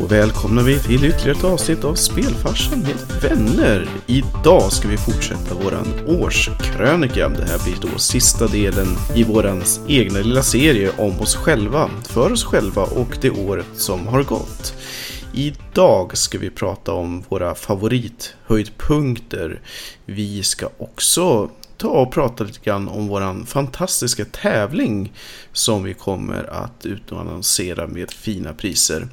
Då välkomnar vi till ytterligare ett avsnitt av Spelfarsan med vänner. Idag ska vi fortsätta våran årskrönika. Det här blir då sista delen i våran egna lilla serie om oss själva, för oss själva och det året som har gått. Idag ska vi prata om våra favorithöjdpunkter. Vi ska också ta och prata lite grann om våran fantastiska tävling som vi kommer att utannonsera med fina priser.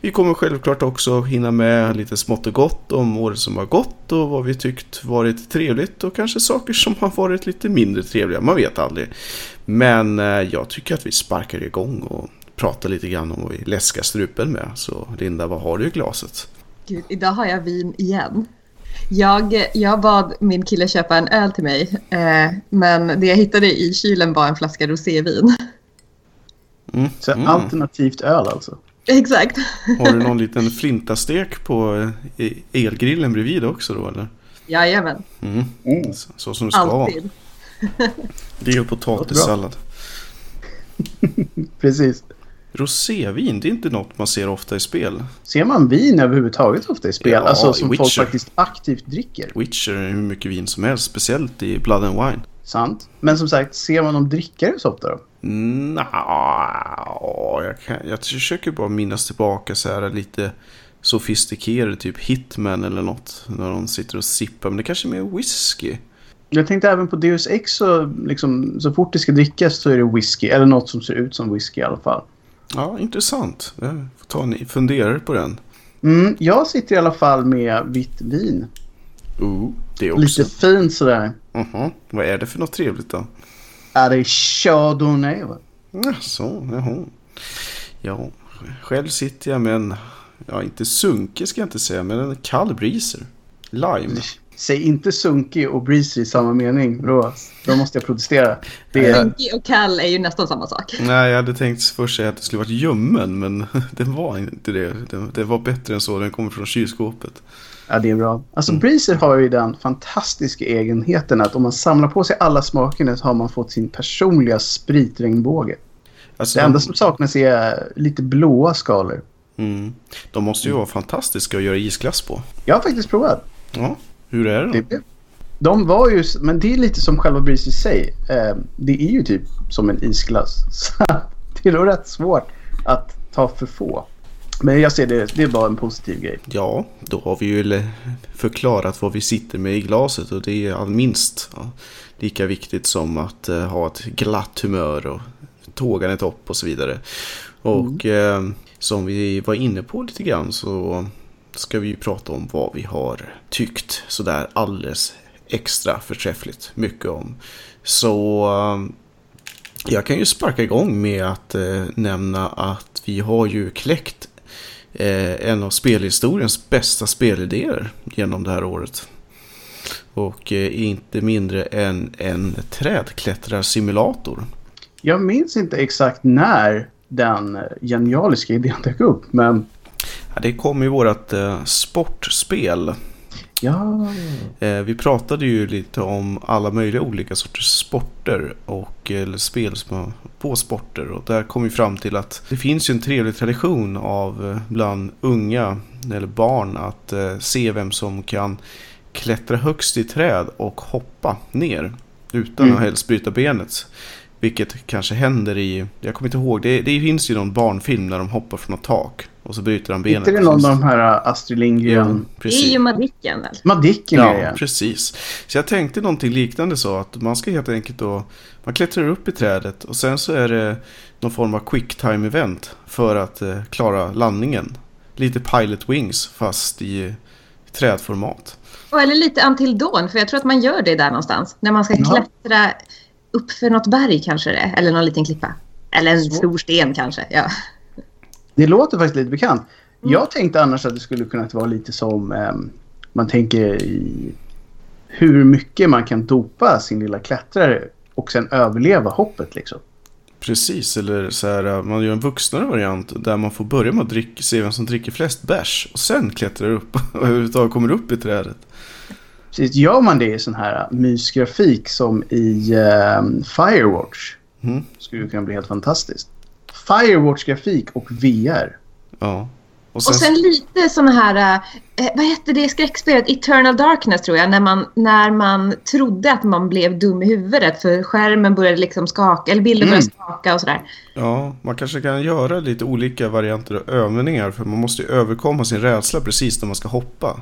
Vi kommer självklart också hinna med lite smått och gott om året som har gått och vad vi tyckt varit trevligt och kanske saker som har varit lite mindre trevliga, man vet aldrig. Men eh, jag tycker att vi sparkar igång och pratar lite grann om vad vi läskar strupen med. Så Linda, vad har du i glaset? Gud, idag har jag vin igen. Jag, jag bad min kille köpa en öl till mig, eh, men det jag hittade i kylen var en flaska rosévin. Mm. Så mm. alternativt öl alltså? Exakt. Har du någon liten flintastek på eh, elgrillen bredvid också då eller? Jajamän. Mm. Mm. Så, så som det ska Alltid. vara. Det är potatissallad. Precis. Rosévin, det är inte något man ser ofta i spel. Ser man vin överhuvudtaget ofta i spel? Ja, alltså som Witcher. folk faktiskt aktivt dricker? Witcher är hur mycket vin som helst, speciellt i Blood and Wine. Sant. Men som sagt, ser man dem dricka det så ofta då? Nja, jag, kan, jag försöker bara minnas tillbaka så här lite sofistikerade, typ Hitman eller något. När de sitter och sippar, men det kanske är mer whisky. Jag tänkte även på Deus Ex så, liksom, så fort det ska drickas så är det whisky. Eller något som ser ut som whisky i alla fall. Ja, intressant. Jag får ta en funderare på den. Mm, jag sitter i alla fall med vitt vin. Uh, det också. Lite fint sådär. Uh -huh. Vad är det för något trevligt då? Ja, det är Chardonnay? Jaså, jaha. Ja, själv sitter jag med en, ja inte sunke ska jag inte säga, men en kall breezer. Lime. Säg inte sunkig och breezy i samma mening. Då, då måste jag protestera. Det är... Sunkig och kall är ju nästan samma sak. Nej, jag hade tänkt först säga att det skulle varit ljummen, men den var inte det. Den, det var bättre än så. Den kommer från kylskåpet. Ja, det är bra. Alltså mm. Breezer har ju den fantastiska egenheten att om man samlar på sig alla smakerna så har man fått sin personliga spritregnbåge. Alltså, det enda som saknas är lite blåa skalor. Mm. De måste ju vara fantastiska att göra isglass på. Jag har faktiskt provat. Ja. Hur är det då? De var ju, men det är lite som själva Breeze i sig. Eh, det är ju typ som en isglass. Så det är nog rätt svårt att ta för få. Men jag ser det, det är bara en positiv grej. Ja, då har vi ju förklarat vad vi sitter med i glaset och det är minst ja, lika viktigt som att uh, ha ett glatt humör och tågan är topp och så vidare. Och mm. eh, som vi var inne på lite grann så ska vi ju prata om vad vi har tyckt sådär alldeles extra förträffligt mycket om. Så um, jag kan ju sparka igång med att eh, nämna att vi har ju kläckt eh, en av spelhistoriens bästa spelidéer genom det här året. Och eh, inte mindre än en trädklättrarsimulator. Jag minns inte exakt när den eh, genialiska idén dök upp, men Ja, det kom i vårt eh, sportspel. Ja. Eh, vi pratade ju lite om alla möjliga olika sorters sporter och eller spel som på sporter. Och där kom vi fram till att det finns ju en trevlig tradition av eh, bland unga eller barn att eh, se vem som kan klättra högst i träd och hoppa ner utan mm. att helst bryta benet. Vilket kanske händer i, jag kommer inte ihåg, det, det finns ju någon barnfilm när de hoppar från ett tak. Och så bryter han benet. Inte det någon av de här äh, Astrid Lindgren? Ja, det är ju Madicken väl? Madicken ja, ja, precis. Så jag tänkte någonting liknande så att man ska helt enkelt då, man klättrar upp i trädet och sen så är det någon form av quick time event för att eh, klara landningen. Lite Pilot Wings fast i trädformat. Och eller lite Until Dawn, för jag tror att man gör det där någonstans. När man ska ja. klättra upp för något berg kanske det eller någon liten klippa. Eller en stor sten kanske, ja. Det låter faktiskt lite bekant. Mm. Jag tänkte annars att det skulle kunna vara lite som um, man tänker i hur mycket man kan dopa sin lilla klättrare och sen överleva hoppet liksom. Precis, eller så här, man gör en vuxnare variant där man får börja med att dricka, se vem som dricker flest bärs och sen klättrar upp och överhuvudtaget kommer upp i trädet. Precis, gör man det i sån här mysgrafik som i um, Firewatch mm. skulle det kunna bli helt fantastiskt. Firewatch-grafik och VR. Ja. Och sen, och sen lite sådana här, eh, vad hette det skräckspelet? Eternal Darkness tror jag. När man, när man trodde att man blev dum i huvudet för skärmen började liksom skaka, eller bilden började mm. skaka och sådär. Ja, man kanske kan göra lite olika varianter av övningar för man måste ju överkomma sin rädsla precis när man ska hoppa.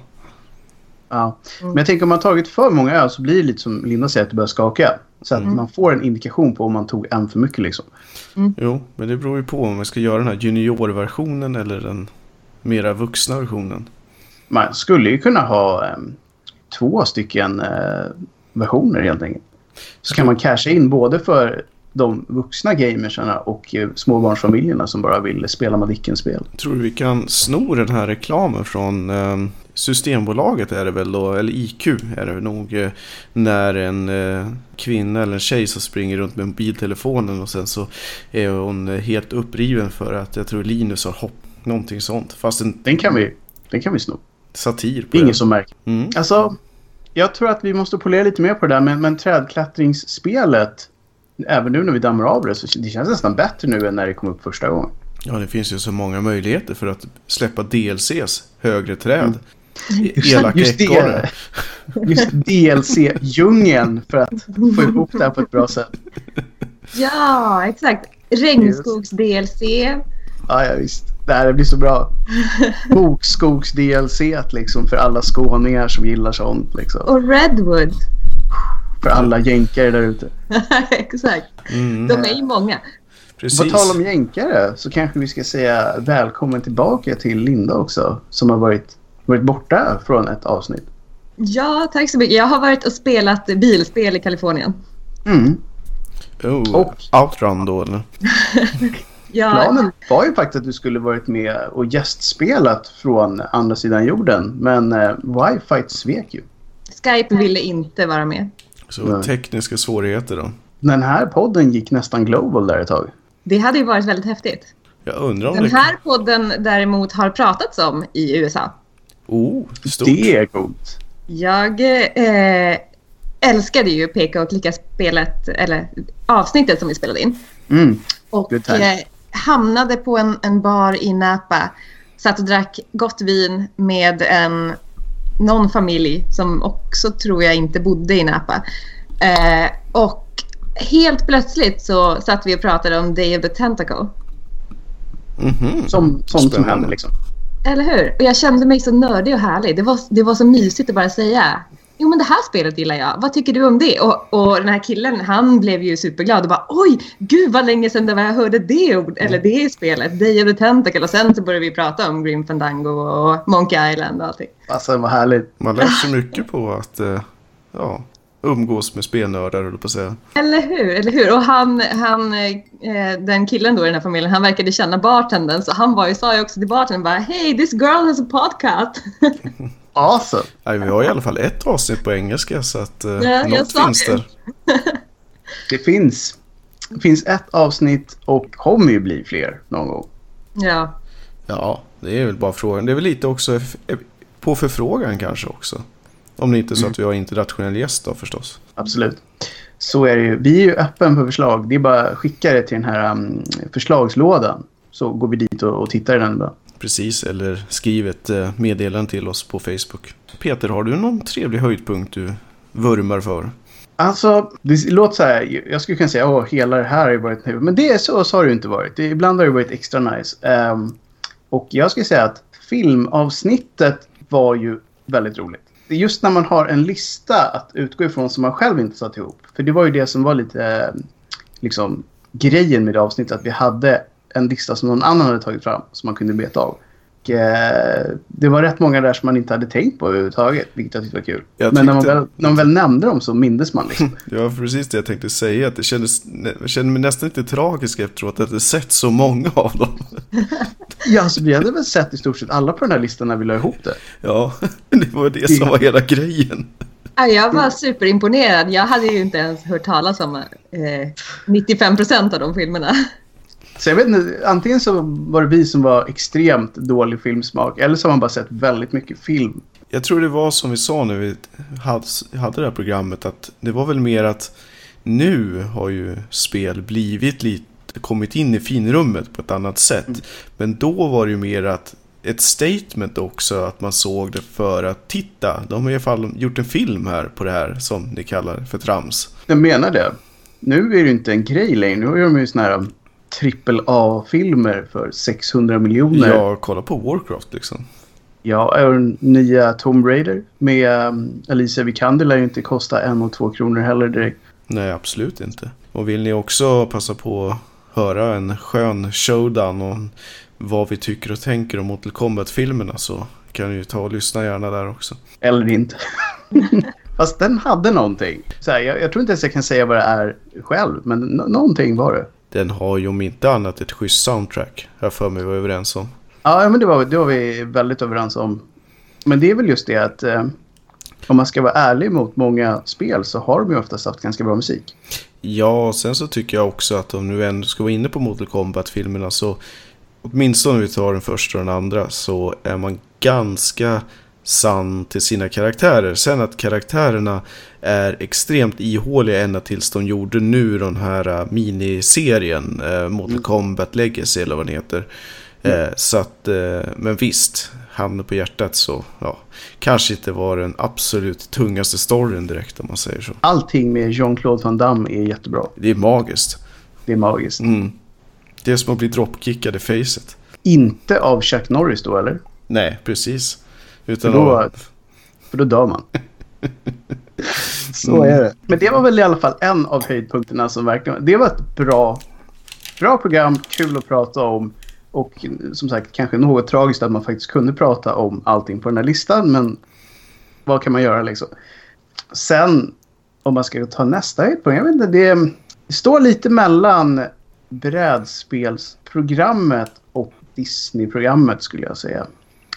Ja, mm. men jag tänker om man tagit för många öl så blir det lite som Linda säger att det börjar skaka. Så att mm. man får en indikation på om man tog en för mycket liksom. Mm. Jo, men det beror ju på om man ska göra den här juniorversionen eller den mera vuxna versionen. Man skulle ju kunna ha eh, två stycken eh, versioner helt enkelt. Så kan man casha in både för de vuxna gamersarna och eh, småbarnsfamiljerna som bara vill spela Madicken-spel. Tror du vi kan sno den här reklamen från eh, Systembolaget är det väl då, eller IQ är det nog, eh, när en eh, kvinna eller en tjej som springer runt med mobiltelefonen och sen så är hon helt uppriven för att jag tror Linus har hopp, någonting sånt. Fast en, den kan vi, den kan vi sno. Satir på Ingen som märker. Mm. Alltså, jag tror att vi måste polera lite mer på det där, men, men trädklättringsspelet, även nu när vi dammar av det, så det känns nästan bättre nu än när det kom upp första gången. Ja, det finns ju så många möjligheter för att släppa DLCs högre träd. Mm. Elaka just det, just DLC-djungeln för att få ihop det här på ett bra sätt. Ja, exakt. Regnskogs-DLC. Ja, ja, visst. Det här blir så bra. Bokskogs-DLC liksom för alla skåningar som gillar sånt. Liksom. Och Redwood. För alla jänkare där ute. exakt. Mm. De är ju många. Precis. På tal om jänkare så kanske vi ska säga välkommen tillbaka till Linda också. Som har varit varit borta från ett avsnitt. Ja, tack så mycket. Jag har varit och spelat bilspel i Kalifornien. Mm. Oh, och Outrun då eller? ja. Planen var ju faktiskt att du skulle varit med och gästspelat från andra sidan jorden. Men eh, wifi svek ju. Skype ville inte vara med. Så Nej. tekniska svårigheter då? Den här podden gick nästan global där ett tag. Det hade ju varit väldigt häftigt. Jag undrar om Den det... här podden däremot har pratats om i USA. Oh, stort. Det är coolt. Jag eh, älskade ju Peka och klicka-spelet, eller avsnittet som vi spelade in. Mm. Och eh, hamnade på en, en bar i Napa. Satt och drack gott vin med en, någon familj som också tror jag inte bodde i Napa. Eh, och helt plötsligt så satt vi och pratade om Day of the Tentacle. Mm -hmm. Som, sånt som händer liksom. Eller hur? Och jag kände mig så nördig och härlig. Det var, det var så mysigt att bara säga. Jo men det här spelet gillar jag. Vad tycker du om det? Och, och den här killen han blev ju superglad och bara oj, gud vad länge sedan det var jag hörde det ord, eller det spelet, Day of the Tentacle. Och sen så började vi prata om Grim Fandango och Monkey Island och allting. Alltså vad härligt. Man lär sig mycket på att eh, ja, umgås med spelnördar, eller på att säga. Eller hur, eller hur. Och han, han eh, den killen då i den här familjen, han verkade känna bartendern. Så han var ju, sa ju också till bartendern bara Hey, this girl has a podcast. awesome. Nej, vi har i alla fall ett avsnitt på engelska så att eh, ja, något finns där. det finns. Det finns ett avsnitt och kommer ju bli fler någon gång. Ja. Ja, det är väl bara frågan. Det är väl lite också på förfrågan kanske också. Om det inte är så att vi har internationell gäst då förstås. Absolut. Så är det ju. Vi är ju öppen för förslag. Det är bara att skicka det till den här um, förslagslådan. Så går vi dit och, och tittar i den då. Precis, eller skriv ett eh, meddelande till oss på Facebook. Peter, har du någon trevlig höjdpunkt du vurmar för? Alltså, det låter så här. Jag skulle kunna säga att hela det här har varit nu. Men det är så, så har det inte varit. Det, ibland har det varit extra nice. Um, och jag skulle säga att filmavsnittet var ju väldigt roligt det är just när man har en lista att utgå ifrån som man själv inte satt ihop. För det var ju det som var lite liksom grejen med det avsnittet. Att vi hade en lista som någon annan hade tagit fram som man kunde beta av. Och, eh, det var rätt många där som man inte hade tänkt på överhuvudtaget, vilket jag tyckte var kul. Jag Men när man, väl, när man väl nämnde dem så mindes man liksom. ja, precis det jag tänkte säga. Att det kändes, jag kände mig nästan lite tragisk efteråt att jag sett så många av dem. ja, alltså, vi hade väl sett i stort sett alla på den här listan när vi la ihop det. Ja, det var det som var hela grejen. Jag var superimponerad. Jag hade ju inte ens hört talas om eh, 95 procent av de filmerna. Så jag vet inte, antingen så var det vi som var extremt dålig filmsmak eller så har man bara sett väldigt mycket film. Jag tror det var som vi sa när vi hade det här programmet att det var väl mer att nu har ju spel blivit lite kommit in i finrummet på ett annat sätt. Mm. Men då var det ju mer att ett statement också att man såg det för att titta. De har i alla fall gjort en film här på det här som ni kallar för trams. Jag menar det. Nu är det ju inte en grej längre. Nu gör de ju såna här trippel A-filmer för 600 miljoner. Ja, kolla på Warcraft liksom. Ja, och den nya Tomb Raider med um, Alicia Vikander lär ju inte kosta en och två kronor heller direkt. Nej, absolut inte. Och vill ni också passa på att höra en skön showdown om vad vi tycker och tänker om Mortal Kombat-filmerna så kan ni ju ta och lyssna gärna där också. Eller inte. Fast den hade någonting. Så här, jag, jag, tror inte ens jag kan säga vad det är själv, men någonting var det. Den har ju om inte annat ett schysst soundtrack. Jag för mig var överens om. Ja, men det var, det var vi väldigt överens om. Men det är väl just det att eh, om man ska vara ärlig mot många spel så har de ju oftast haft ganska bra musik. Ja, sen så tycker jag också att om nu ändå ska vara inne på Mortal Kombat-filmerna så åtminstone om vi tar den första och den andra så är man ganska sann till sina karaktärer. Sen att karaktärerna är extremt ihåliga ända tills de gjorde nu den här äh, miniserien eh, Mortal mm. Kombat Legacy eller vad den heter. Mm. Eh, så att, eh, men visst, handen på hjärtat så, ja, kanske inte var den absolut tungaste storyn direkt om man säger så. Allting med Jean-Claude Van Damme är jättebra. Det är magiskt. Det är magiskt. Mm. Det är som att bli droppkickad i facet. Inte av Chuck Norris då eller? Nej, precis. Utan för, då, av... för då dör man. Så är det. Men det var väl i alla fall en av höjdpunkterna som verkligen... Det var ett bra, bra program, kul att prata om. Och som sagt, kanske något tragiskt att man faktiskt kunde prata om allting på den här listan. Men vad kan man göra liksom? Sen, om man ska ta nästa höjdpunkt. Jag vet inte, det, det står lite mellan brädspelsprogrammet och Disney-programmet skulle jag säga.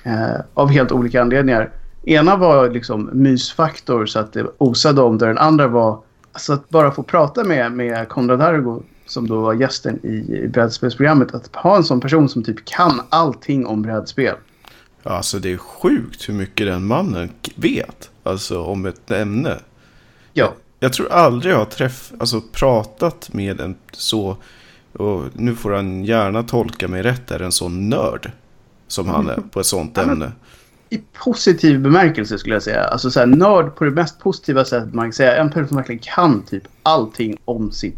Eh, av helt olika anledningar. Ena var liksom mysfaktor så att det osade om det. Den andra var alltså att bara få prata med, med Konrad Argo som då var gästen i, i brädspelsprogrammet. Att ha en sån person som typ kan allting om brädspel. Alltså det är sjukt hur mycket den mannen vet. Alltså om ett ämne. Ja. Jag tror aldrig jag har träff, alltså, pratat med en så, och nu får han gärna tolka mig rätt, är en sån nörd som han är på ett sånt ämne. I positiv bemärkelse skulle jag säga. Alltså så här, nörd på det mest positiva sättet man kan säga. En person som verkligen kan typ allting om sitt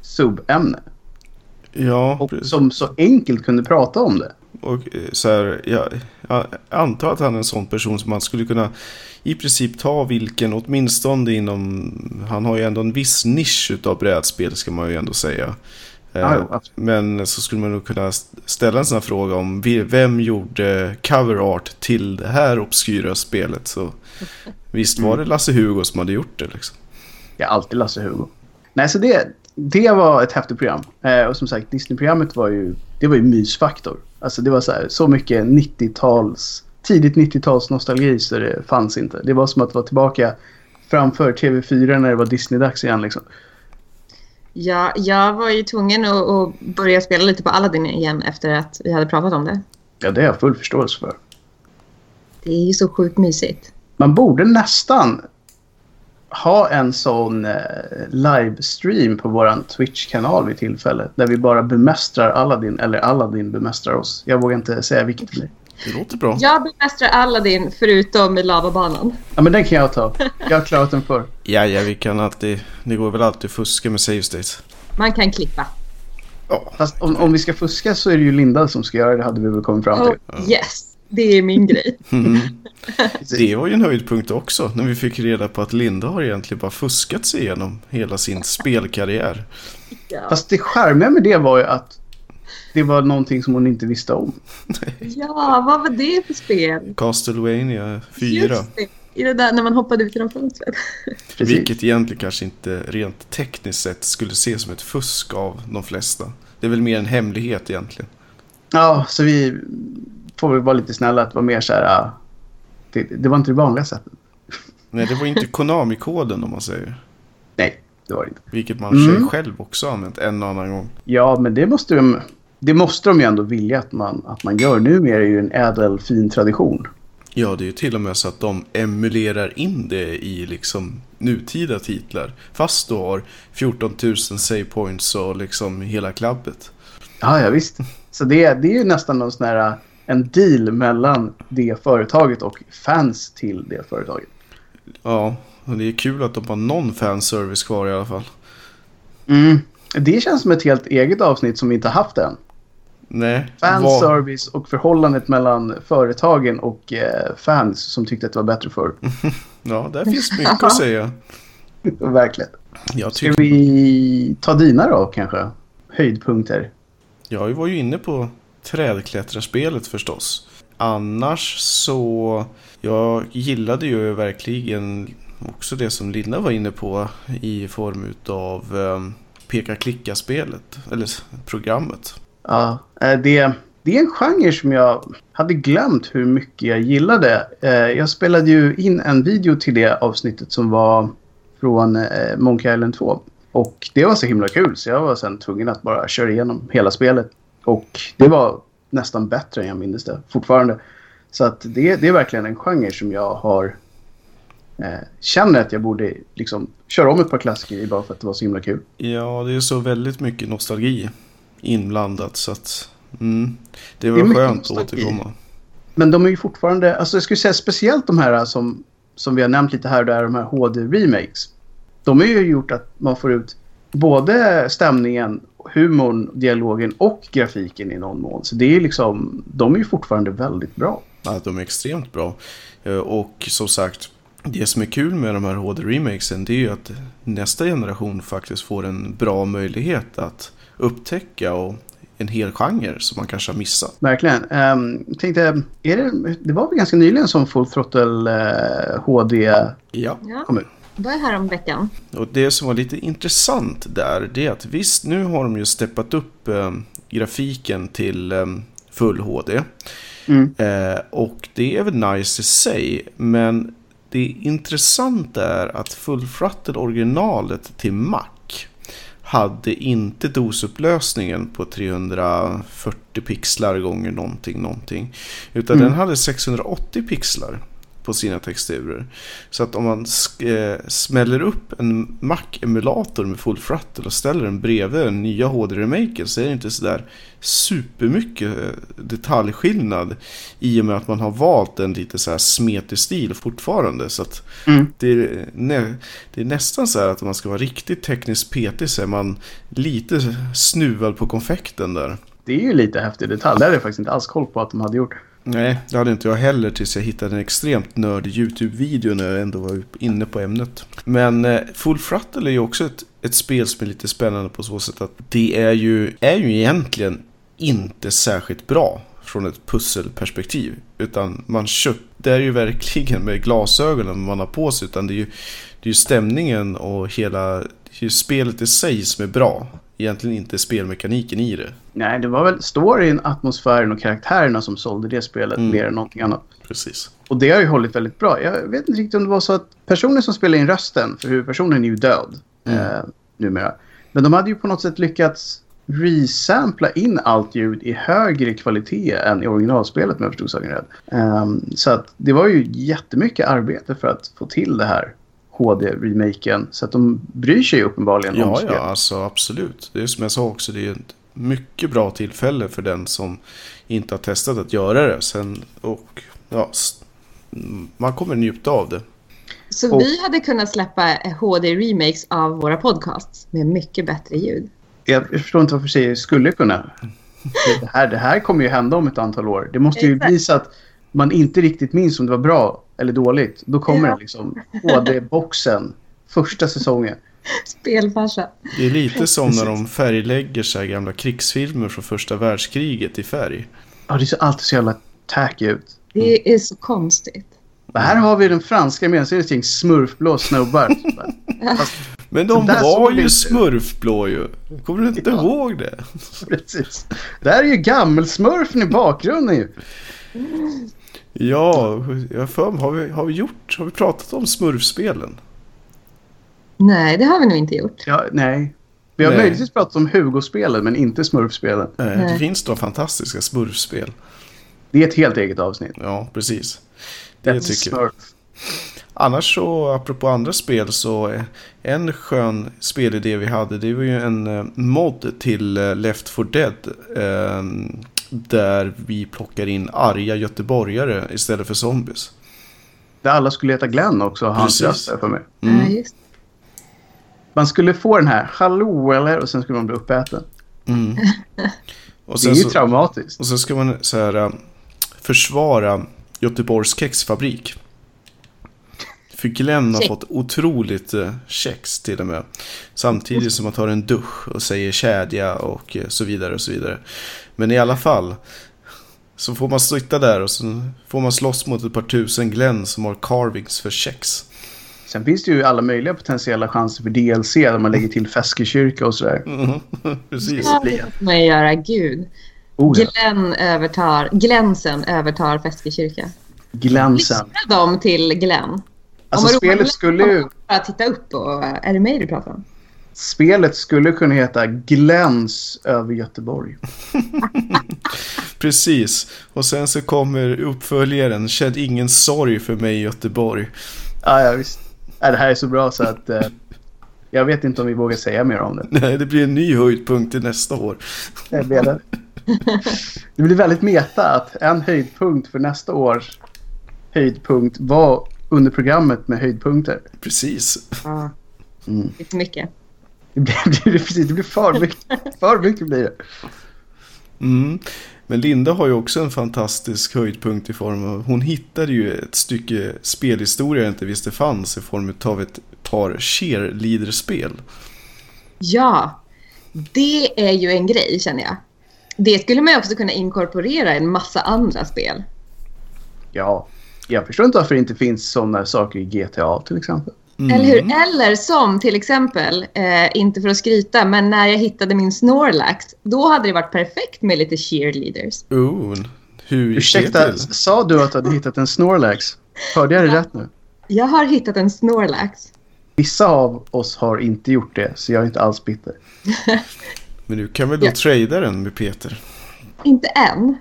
subämne. Ja, och som så enkelt kunde prata om det. Och eh, så här, jag, jag antar att han är en sån person som man skulle kunna i princip ta vilken, åtminstone inom, han har ju ändå en viss nisch av brädspel ska man ju ändå säga. Ja, men så skulle man nog kunna ställa en sån här fråga om vem gjorde cover art till det här obskyra spelet. Så visst var det Lasse Hugo som hade gjort det liksom. Ja, alltid Lasse Hugo. Nej, så det, det var ett häftigt program. Eh, och som sagt, Disney-programmet var ju, det var ju mysfaktor. Alltså det var så, här, så mycket 90-tals, tidigt 90-tals nostalgi så det fanns inte. Det var som att vara tillbaka framför TV4 när det var Disney-dags igen liksom. Ja, jag var ju tvungen att, att, börja spela lite på Aladdin igen efter att vi hade pratat om det. Ja, det har jag full förståelse för. Det är ju så sjukt mysigt. Man borde nästan ha en sån eh, livestream på våran Twitch-kanal vid tillfälle. Där vi bara bemästrar Aladdin, eller Aladdin bemästrar oss. Jag vågar inte säga vilket det blir. Det låter bra. Jag bemästrar Aladdin förutom i lavabanan. Ja, men den kan jag ta. Jag har klarat den för. Ja, ja, vi kan alltid... Det går väl alltid att fuska med save states. Man kan klippa. Ja. Fast om, om vi ska fuska så är det ju Linda som ska göra det, hade vi väl kommit fram till. Oh, yes, det är min grej. Mm. Det var ju en höjdpunkt också, när vi fick reda på att Linda har egentligen bara fuskat sig igenom hela sin spelkarriär. Ja. Fast det charmiga med det var ju att det var någonting som hon inte visste om. ja, vad var det för spel? Castlevania 4. Just det. I det där när man hoppade ut genom fönstret. Vilket egentligen kanske inte rent tekniskt sett skulle ses som ett fusk av de flesta. Det är väl mer en hemlighet egentligen. Ja, så vi får väl vara lite snälla att vara mer så här. Det, det var inte det vanliga sättet. Nej, det var inte Konami-koden om man säger. Nej, det var det inte. Vilket man mm. själv också använt en och annan gång. Ja, men det måste de, det måste de ju ändå vilja att man, att man gör. Numera är det ju en ädel fin tradition. Ja, det är ju till och med så att de emulerar in det i liksom nutida titlar. Fast du har 14 000 save points och liksom hela klabbet. Ja, ja visst. Så det, det är ju nästan någon sån här en deal mellan det företaget och fans till det företaget. Ja, och det är kul att de har någon fanservice kvar i alla fall. Mm. Det känns som ett helt eget avsnitt som vi inte haft än. Nej. Fanservice och förhållandet mellan företagen och eh, fans som tyckte att det var bättre förr. Ja, där finns mycket att säga. Verkligen. Jag, Ska tycker, vi ta dina då kanske? Höjdpunkter. jag var ju inne på trädklättrarspelet förstås. Annars så... Jag gillade ju verkligen också det som Linda var inne på i form utav um, peka-klicka-spelet. Eller programmet. Ja, eh, det, det är en genre som jag hade glömt hur mycket jag gillade. Eh, jag spelade ju in en video till det avsnittet som var från eh, Monkey Island 2. Och det var så himla kul så jag var sen tvungen att bara köra igenom hela spelet. Och det var nästan bättre än jag minns det fortfarande. Så att det, det är verkligen en genre som jag har eh, känner att jag borde liksom köra om ett par klassiker i bara för att det var så himla kul. Ja, det är så väldigt mycket nostalgi inblandat så att... Mm, det var Det skönt att återkomma. Men de är ju fortfarande, alltså jag skulle säga speciellt de här som, som vi har nämnt lite här och där, de här HD-remakes. De har ju gjort att man får ut både stämningen, humorn, dialogen och grafiken i någon mån. Så det är liksom, de är ju fortfarande väldigt bra. Ja, de är extremt bra. Eh, Och som sagt, det som är kul med de här HD-remakesen det är ju att nästa generation faktiskt får en bra möjlighet att upptäcka och en hel genre som man kanske har missat. Verkligen. Um, tänkte, är det, det var väl ganska nyligen som Full Throttle eh, HD Ja, kom ut? det var här om veckan. och det som var lite intressant där det är att visst, nu har de ju steppat upp eh, grafiken till eh, full HD. Mm. Eh, och det är väl nice i sig, men det intressanta är att Full Throttle originalet till Mac hade inte dosupplösningen på 340 pixlar gånger någonting, någonting. Utan Mm. den hade 680 pixlar på sina texturer. Så att om man eh, smäller upp en Mac-emulator med Full Throttle och ställer den bredvid den nya HD-remaken så är det inte sådär supermycket eh, detaljskillnad i och med att man har valt en lite så här smetig stil fortfarande. Så att Mm. det, är, nä, det är nästan så här att om man ska vara riktigt tekniskt petig så är man lite snuvad på konfekten där. Det är ju lite häftig detalj. Det hade jag faktiskt inte alls koll på att de hade gjort. Nej, det hade inte jag heller tills jag hittade en extremt nördig YouTube-video när jag ändå var inne på ämnet. Men eh, Full Throttle är ju också ett, ett spel som är lite spännande på så sätt att det är ju, är ju egentligen inte särskilt bra från ett pusselperspektiv. Utan man köpte det är ju verkligen med glasögonen man har på sig. Utan det är ju, det är ju stämningen och hela det är ju spelet i sig som är bra. Egentligen inte spelmekaniken i det. Nej, det var väl storyn, atmosfären och karaktärerna som sålde det spelet Mm. mer än någonting annat. Precis. Och det har ju hållit väldigt bra. Jag vet inte riktigt om det var så att personen som spelade in rösten, för huvudpersonen är ju död Mm. eh, numera. Men de hade ju på något sätt lyckats resampla in allt ljud i högre kvalitet än i originalspelet om jag förstod saken rätt. Ehm, så att det var ju jättemycket arbete för att få till det här HD-remaken. Så att de bryr sig uppenbarligen om Ja, spelet. ja, alltså absolut. Det är som jag sa också, det är ett mycket bra tillfälle för den som inte har testat att göra det. Sen, och ja, man kommer njuta av det. Så Och- vi hade kunnat släppa HD-remakes av våra podcasts med mycket bättre ljud. Jag förstår inte varför säger skulle kunna. Det här, det här kommer ju hända om ett antal år. Det måste ju bli så att man inte riktigt minns om det var bra eller dåligt. Då kommer Ja. det liksom HD-boxen första säsongen. Spelfarsa. Det är lite som när de färglägger så här gamla krigsfilmer från första världskriget i färg. Ja, det ser alltid så jävla tacky ut. Det är så konstigt. Och här har vi den franska det ett gäng smurfblå snubbar. Men de var det ju smurfblå ju. Kommer du inte Ja. ihåg det? Precis. Där är ju gammelsmurfen i bakgrunden ju. Ja, jag har för mig, har vi, har vi gjort, har vi pratat om smurfspelen? Nej, det har vi nog inte gjort. Ja, nej. Vi har Nej. möjligtvis pratat om Hugo-spelen, men inte smurfspelen. Eh, Det Nej. finns då fantastiska smurfspel. Det är ett helt eget avsnitt. Ja, precis. Det That's tycker jag. Smurf. Annars så, apropå andra spel, så eh, en skön spelidé vi hade, det var ju en eh, mod till eh, Left 4 Dead. Där vi plockar in arga göteborgare istället för zombies. Där alla skulle heta Glenn också hans röst för mig. Mm. Ja, just. Man skulle få den här hallå eller och sen skulle man bli uppäten. Mm. Och Det sen är ju så, traumatiskt. Och så ska man så här, äh, försvara Göteborgs kexfabrik. För Glenn har fått otroligt äh, kex till och med. Samtidigt som man tar en dusch och säger kedja och äh, så vidare och så vidare. Men i alla fall. Så får man sitta där och så får man slåss mot ett par tusen Glenn som har carvings för kex. Sen finns det ju alla möjliga potentiella chanser för DLC där man lägger till Feskekyrka och sådär. Mhm, Precis. Det får man ju göra. Gud. Oh, ja. Glenn övertar, glänsen övertar Feskekyrka. Glänsen. Lyssna dem till Glenn. Alltså spelet skulle ju... Bara titta upp och är det mig du pratar om? Spelet skulle kunna heta Gläns över Göteborg. Precis. Och sen så kommer uppföljaren Känn ingen sorg för mig i Göteborg. Ja, ja visst. Ja, det här är så bra så att... Eh, jag vet inte om vi vågar säga mer om det. Nej, det blir en ny höjdpunkt till nästa år. Det blir, det. det blir väldigt meta att en höjdpunkt för nästa års höjdpunkt var under programmet med höjdpunkter. Precis. Ja. Mm. För mycket. Det blir, precis, det blir för mycket. För mycket blir det. Mm. Men Linda har ju också en fantastisk höjdpunkt i form av... Hon hittade ju ett stycke spelhistoria jag inte visste fanns i form av ett par cheerleaderspel. Ja, det är ju en grej känner jag. Det skulle man ju också kunna inkorporera i en massa andra spel. Ja, jag förstår inte varför det inte finns sådana saker i GTA till exempel. Mm. Eller hur? Eller som till exempel, eh, inte för att skryta, men när jag hittade min Snorlax, då hade det varit perfekt med lite cheerleaders. Oh, hur Ursäkta, sa du att du hade hittat en Snorlax? Hörde jag det rätt nu? Jag har hittat en Snorlax. Vissa av oss har inte gjort det, så jag är inte alls bitter. Men du kan väl då Ja. trada den med Peter? Inte än.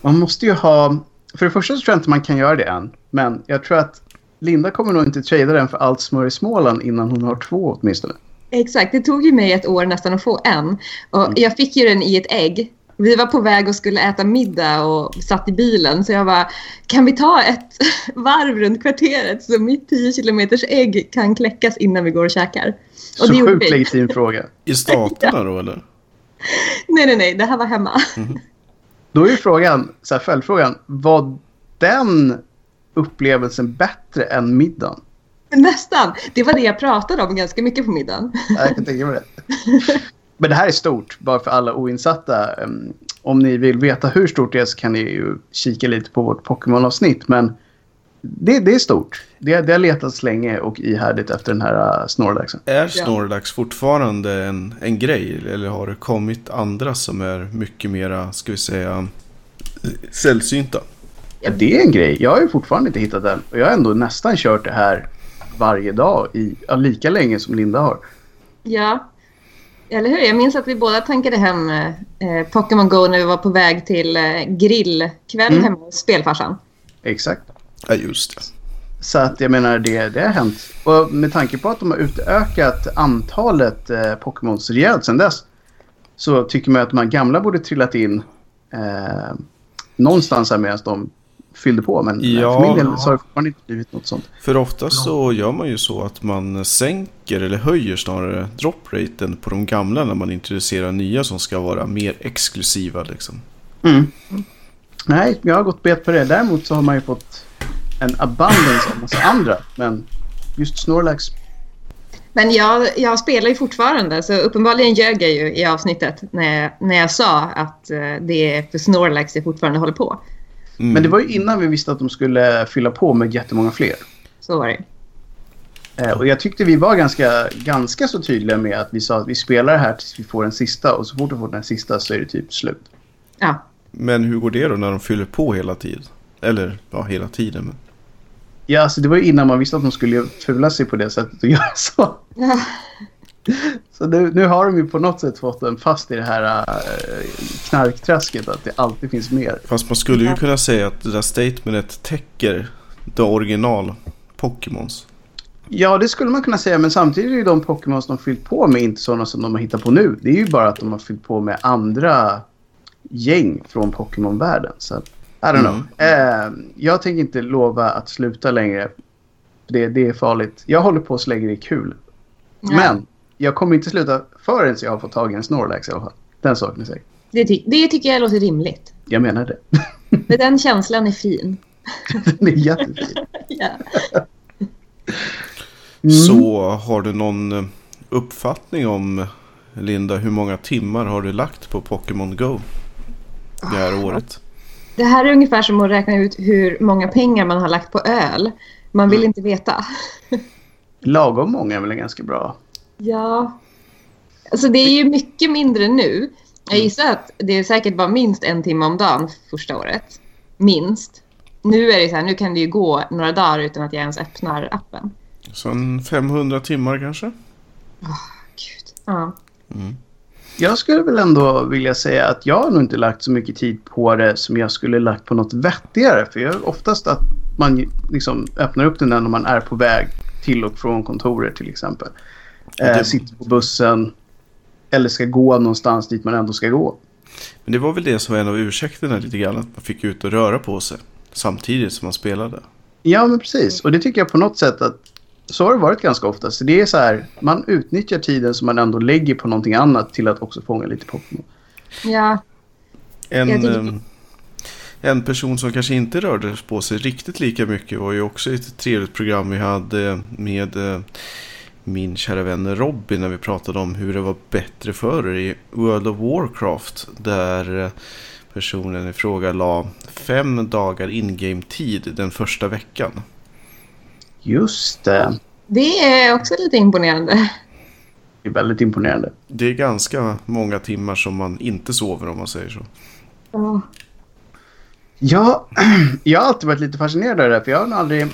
Man måste ju ha... För det första så tror jag inte man kan göra det än. Men jag tror att Linda kommer nog inte trada den för allt smör i Småland innan hon har två åtminstone. Exakt, det tog ju mig ett år nästan att få en. Och jag fick ju den i ett ägg. Vi var på väg och skulle äta middag och satt i bilen så jag bara kan vi ta ett varv runt kvarteret så mitt 10 kilometers ägg kan kläckas innan vi går och käkar. Och Så det sjukt legitim fråga. I staterna då eller? Nej, nej, nej, det här var hemma. Då är ju frågan, så här, följdfrågan, var den upplevelsen bättre än middagen? Nästan. Det var det jag pratade om ganska mycket på middagen. Ja, Jag kan tänka mig det. Men det här är stort, bara för alla oinsatta. Om ni vill veta hur stort det är så kan ni ju kika lite på vårt Pokémon-avsnitt. Men det, det är stort. Det, det har letats länge och ihärdigt efter den här uh, Snorlaxen. Är Snorlax fortfarande en, en grej? Eller har det kommit andra som är mycket mera, ska vi säga, sällsynta? Ja, det är en grej. Jag har ju fortfarande inte hittat den. Och jag har ändå nästan kört det här varje dag i ja, lika länge som Linda har. Ja, eller hur? Jag minns att vi båda tankade hem eh, Pokémon Go när vi var på väg till eh, grillkväll Mm. hemma hos spelfarsan. Exakt. Ja, just det. Så att jag menar, det, det har hänt. Och med tanke på att de har utökat antalet eh, Pokémons rejält sedan dess. Så tycker man att de här gamla borde trillat in eh, någonstans här medan de fyllde på. Men Ja. för min del så har det fortfarande inte blivit något sånt. För ofta så gör man ju så att man sänker eller höjer snarare drop-raten på de gamla när man introducerar nya som ska vara mer exklusiva liksom. Mm. Nej, jag har gått bet på det. Däremot så har man ju fått en abundance av massa andra. Men just Snorlax. Men jag, jag spelar ju fortfarande så uppenbarligen ljög jag ju i avsnittet när jag, när jag sa att eh, det är för Snorlax jag fortfarande håller på. Mm. Men det var ju innan vi visste att de skulle fylla på med jättemånga fler. Så var det. Eh, och jag tyckte vi var ganska, ganska så tydliga med att vi sa att vi spelar det här tills vi får den sista. Och så fort vi får den sista så är det typ slut. Ja. Men hur går det då när de fyller på hela tiden? Eller ja, hela tiden. Men... Ja, alltså det var ju innan man visste att de skulle fula sig på det sättet och göra så. ja. Så nu, nu har de ju på något sätt fått den fast i det här äh, knarkträsket. Att det alltid finns mer. Fast man skulle ju kunna säga att det där statementet täcker det original Pokémons. Ja, det skulle man kunna säga. Men samtidigt är ju de Pokémon som de fyllt på med inte sådana som de har hittat på nu. Det är ju bara att de har fyllt på med andra gäng från Pokémon-världen. Så I don't know. Eh, jag tänker inte lova att sluta längre. Det, det är farligt. Jag håller på så länge det är kul. Ja. Men jag kommer inte sluta förrän jag har fått tag i en Snorlax i alla fall. Den saken är säker. Det, ty- det tycker jag låter rimligt. Jag menar det. För den känslan är fin. Den är jättefin. Ja. Mm. Så har du någon eh, uppfattning om, Linda, hur många timmar har du lagt på Pokémon Go det här året? Det här är ungefär som att räkna ut hur många pengar man har lagt på öl. Man vill Mm. inte veta. Lagom många är väl ganska bra. Ja. Alltså det är ju mycket mindre nu. Jag gissar att det säkert var minst en timme om dagen första året. Minst. Nu är det så här, nu kan det ju gå några dagar utan att jag ens öppnar appen. Så en 500 timmar kanske? Gud. Ja. Jag skulle väl ändå vilja säga att jag har nog inte lagt så mycket tid på det som jag skulle lagt på något vettigare. För jag är oftast att man liksom öppnar upp den när man är på väg till och från kontoret till exempel. Eh, det- Sitter på bussen eller ska gå någonstans dit man ändå ska gå. Men det var väl det som var en av ursäkterna lite grann, att man fick ut och röra på sig samtidigt som man spelade. Ja, men precis. Och det tycker jag på något sätt att så har det varit ganska ofta. Så det är så här, man utnyttjar tiden som man ändå lägger på någonting annat till att också fånga lite Pokémon. ja. En, ehm, en person som kanske inte rörde på sig riktigt lika mycket var ju också ett trevligt program vi hade med eh, min kära vän Robin när vi pratade om hur det var bättre förr i World of Warcraft. Där eh, personen i fråga la fem dagar in-game tid den första veckan. Just det. Det är också lite imponerande. Det är väldigt imponerande. Det är ganska många timmar som man inte sover om man säger så. Ja. Ja, jag har alltid varit lite fascinerad av det där, för jag har nog aldrig...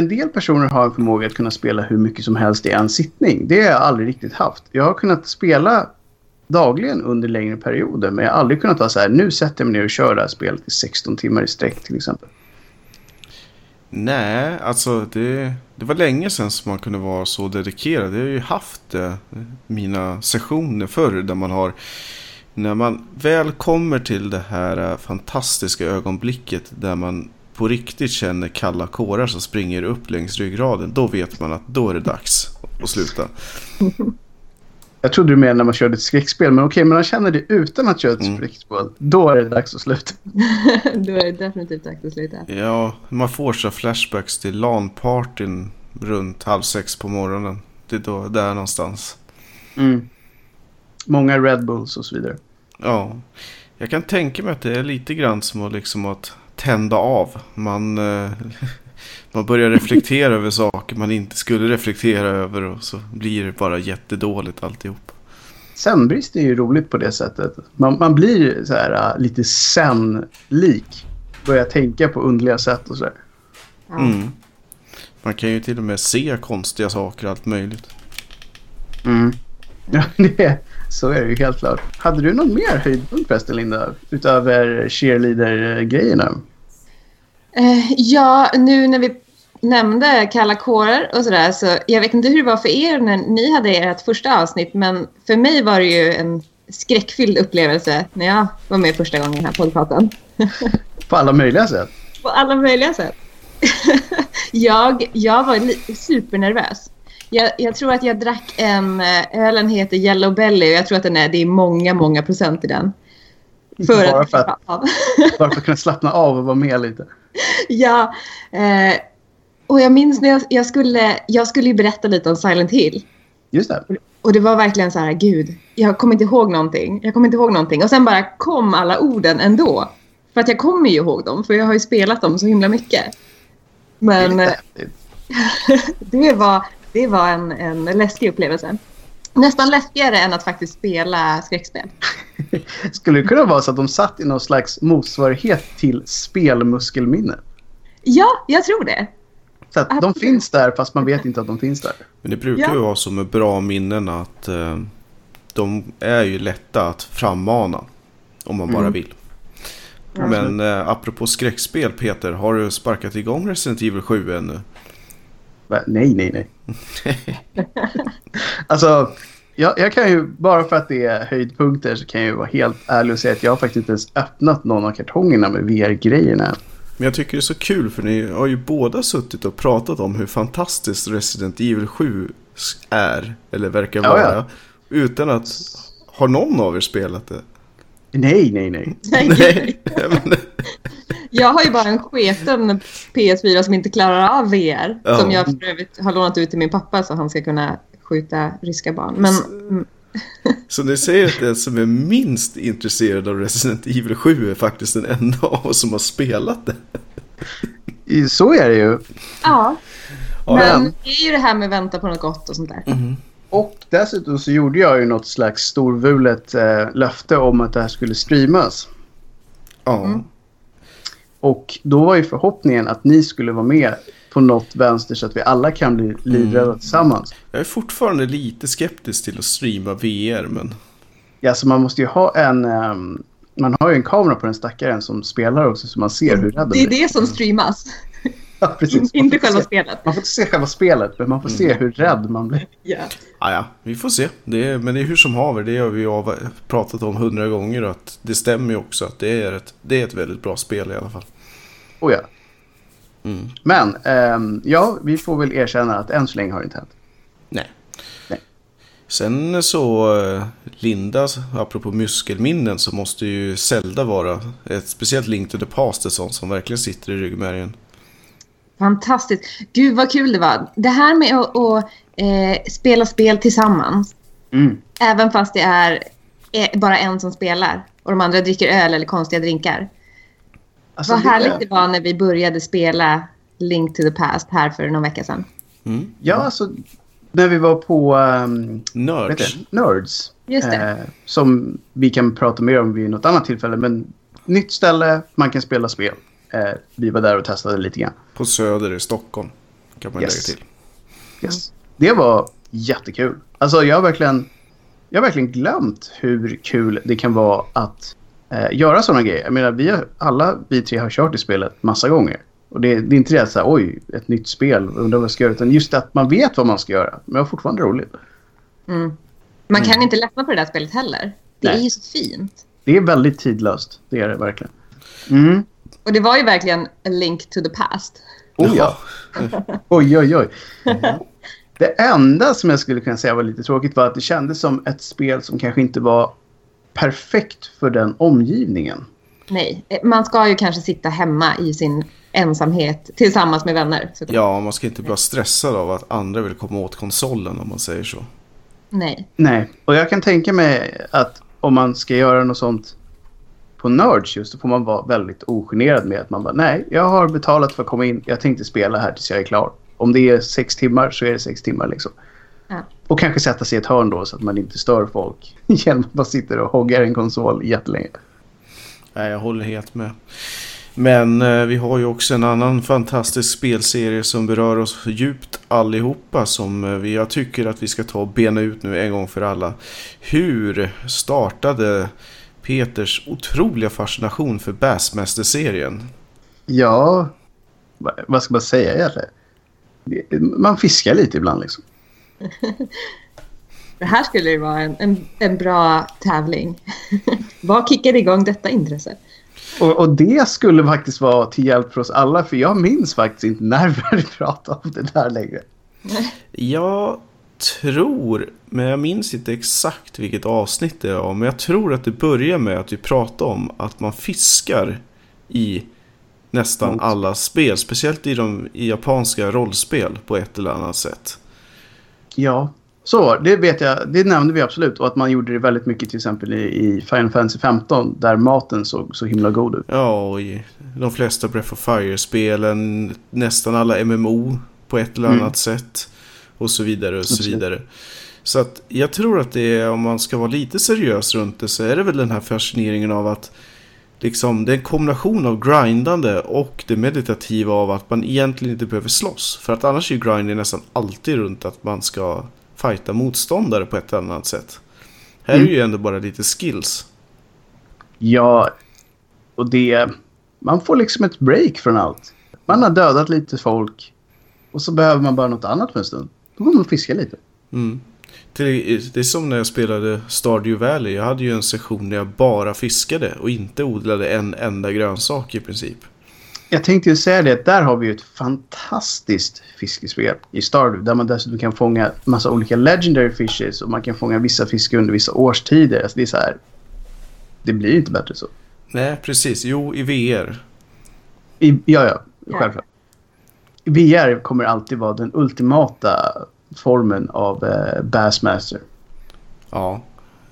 En del personer har en förmåga att kunna spela hur mycket som helst i en sittning. Det har jag aldrig riktigt haft. Jag har kunnat spela dagligen under längre perioder, men jag har aldrig kunnat vara så här, nu sätter jag mig ner och kör det här spelet i 16 timmar i sträck till exempel. Nej, alltså det, det var länge sedan som man kunde vara så dedikerad. Jag har ju haft det, mina sessioner förr där man har när man väl kommer till det här eh, fantastiska ögonblicket där man på riktigt känner kalla kårar som springer upp längs ryggraden. Då vet man att då är det dags att sluta. Jag trodde du menade när man körde ett skräckspel, men okej, men man känner det utan att köra ett Mm. skräckspel. Då är det dags att sluta. Då är det definitivt dags att sluta. Ja, man får så flashbacks till LAN-partyn runt halv sex på morgonen. Det är då, där någonstans. Mm. Många Red Bulls och så vidare. Ja, jag kan tänka mig att det är lite grann som att, liksom att tända av. Man, eh, man börjar reflektera över saker man inte skulle reflektera över och så blir det bara jättedåligt alltihop. Sömnbrist är ju roligt på det sättet. Man, man blir så här äh, lite sen-lik. Börjar tänka på underliga sätt och sådär. Mm. Man kan ju till och med se konstiga saker och allt möjligt. Mm. Ja, det, så är det ju helt klart. Hade du någon mer höjdpunkt förresten, Linda? Utöver cheerleader-grejerna? Eh, ja, nu när vi nämnde kalla kårar och sådär så jag vet inte hur det var för er när ni hade ert första avsnitt men för mig var det ju en skräckfylld upplevelse när jag var med första gången i den här podcasten. På alla möjliga sätt. På alla möjliga sätt. jag, jag var supernervös. Jag, jag tror att jag drack en, eh, ölen heter Yellow Belly och jag tror att den är, det är många, många procent i den. Bara för att- Ja. Bara för att kunna slappna av och vara med lite. Ja, eh, och jag minns när jag, jag, skulle, jag skulle berätta lite om Silent Hill. Just det. Och det var verkligen så här, gud, jag kommer inte ihåg någonting. Jag kommer inte ihåg någonting. Och sen bara kom alla orden ändå. För att jag kommer ju ihåg dem, för jag har ju spelat dem så himla mycket. Men Det eh, det var, det var en, en läskig upplevelse. Nästan läskigare än att faktiskt spela skräckspel. Skulle det kunna vara så att de satt i någon slags motsvarighet till spelmuskelminne? Ja, jag tror det. Så att de finns där fast man vet inte att de finns där. Men det brukar Ja. ju vara så med bra minnen att eh, de är ju lätta att frammana. Om man bara Mm. vill. Men eh, apropå skräckspel Peter, har du sparkat igång Resident Evil 7 ännu? Va? Nej, nej, nej. alltså, jag, jag kan ju, bara för att det är höjdpunkter så kan jag ju vara helt ärlig och säga att jag har faktiskt inte ens öppnat någon av kartongerna med VR-grejerna. Men jag tycker det är så kul för ni har ju båda suttit och pratat om hur fantastiskt Resident Evil 7 är, eller verkar Ja, vara. ja. Utan att, har någon av er spelat det? Nej, nej, nej. Nej, Jag har ju bara en sketen PS4 som inte klarar av VR. Ja. Som jag för övrigt har lånat ut till min pappa så han ska kunna skjuta ryska barn. Men mm, så ni säger att den som är minst intresserad av Resident Evil 7 är faktiskt den enda av oss som har spelat det. Så är det ju. ja, men men- det är ju det här med att vänta på något gott och sånt där. Och dessutom så gjorde jag ju något slags storvulet eh, löfte om att det här skulle streamas. Ja. Mm. Och då var ju förhoppningen att ni skulle vara med på något vänster så att vi alla kan bli livrädda tillsammans. Jag är fortfarande lite skeptisk till att streama VR, men Ja, så man måste ju ha en... ehm, man har ju en kamera på den stackaren som spelar också så man ser hur rädd Det är blir. det som streamas, Ja, precis. Man får inte själva se- spelet. Man får inte se själva spelet, men man får se hur rädd man blir. Ja. ah, ja, vi får se. Det är, men det är hur som haver, det har vi av- pratat om hundra gånger. Att det stämmer ju också att det är, ett, det är ett väldigt bra spel i alla fall. Oh, ja. Mm. Men ehm, ja, vi får väl erkänna att än så länge har det inte hänt. Nej. Nej. Sen så, eh, Linda, apropå muskelminnen, så måste ju Zelda vara ett speciellt Link to the Past, ett sånt som verkligen sitter i ryggmärgen. Fantastiskt. Gud vad kul det var. Det här med att, att eh, spela spel tillsammans. Mm. Även fast det är eh, bara en som spelar och de andra dricker öl eller konstiga drinkar. Alltså, Vad det- härligt det var när vi började spela Link to the Past här för någon vecka sedan. Mm. Ja, alltså när vi var på um, Nerds. Nerds. Just det. Eh, som vi kan prata mer om vid något annat tillfälle. Men nytt ställe, man kan spela spel. Eh, vi var där och testade lite grann. På Söder i Stockholm. Kan man Yes. lägga till. Yes. Det var jättekul. Alltså jag har verkligen, jag har verkligen glömt hur kul det kan vara att eh, göra sådana grejer. Jag menar, vi har, alla vi tre har kört i spelet massa gånger. Och det, det är inte det att säga oj, ett nytt spel, undrar vad jag ska göra. Utan just att man vet vad man ska göra. Men det var fortfarande roligt. Mm. Man kan inte ledsna på det där spelet heller. Det Nej. är ju så fint. Det är väldigt tidlöst. Det är det verkligen. Mm. Och det var ju verkligen a link to the past. Oh ja. oj, oj, oj. Det enda som jag skulle kunna säga var lite tråkigt var att det kändes som ett spel som kanske inte var perfekt för den omgivningen. Nej, man ska ju kanske sitta hemma i sin ensamhet tillsammans med vänner. såklart. Ja, man ska inte bli stressad av att andra vill komma åt konsolen om man säger så. Nej. Nej, och jag kan tänka mig att om man ska göra något sånt på Nerds just, då får man vara väldigt ogenerad med att man bara nej, jag har betalat för att komma in, jag tänkte spela här tills jag är klar. Om det är sex timmar så är det sex timmar liksom. Ja. Och kanske sätta sig i ett hörn då så att man inte stör folk genom att bara sitta och hogga en konsol jättelänge. Nej, jag håller helt med. Men eh, vi har ju också en annan fantastisk spelserie som berör oss djupt allihopa som eh, vi, jag tycker att vi ska ta och bena ut nu en gång för alla. Hur startade Peters otroliga fascination för Bassmaster-serien? Ja, va- vad ska man säga egentligen? Man fiskar lite ibland liksom. Det här skulle ju vara en, en, en bra tävling. Vad kickade igång detta intresse? Och, och det skulle faktiskt vara till hjälp för oss alla för jag minns faktiskt inte när vi pratat om det där längre. Jag tror, men jag minns inte exakt vilket avsnitt det var, men jag tror att det börjar med att vi pratar om att man fiskar i nästan alla spel, speciellt i de i japanska rollspel på ett eller annat sätt. Ja, så det vet jag. Det nämnde vi absolut. Och att man gjorde det väldigt mycket till exempel i, i Final Fantasy 15 där maten såg så himla god ut. Ja, och i de flesta Breath of Fire-spelen, nästan alla MMO på ett eller Mm. annat sätt. Och så vidare och så vidare. Så att jag tror att det är, om man ska vara lite seriös runt det, så är det väl den här fascineringen av att liksom, det är en kombination av grindande och det meditativa av att man egentligen inte behöver slåss. För att annars är ju grinding nästan alltid runt att man ska fighta motståndare på ett eller annat sätt. Här är Mm. ju ändå bara lite skills. Ja, och det... Man får liksom ett break från allt. Man har dödat lite folk och så behöver man bara något annat för en stund. Då går man och fiskar lite. Mm. Det är som när jag spelade Stardew Valley. Jag hade ju en session där jag bara fiskade och inte odlade en enda grönsak i princip. Jag tänkte ju säga det, där har vi ju ett fantastiskt fiskespel i Stardew. Där man dessutom kan fånga massa olika legendary fishes och man kan fånga vissa fiskar under vissa årstider. Alltså det är så här, det blir inte bättre så. Nej, precis. Jo, i VR. I, ja, ja, självklart. VR kommer alltid vara den ultimata formen av eh, Bassmaster. Ja,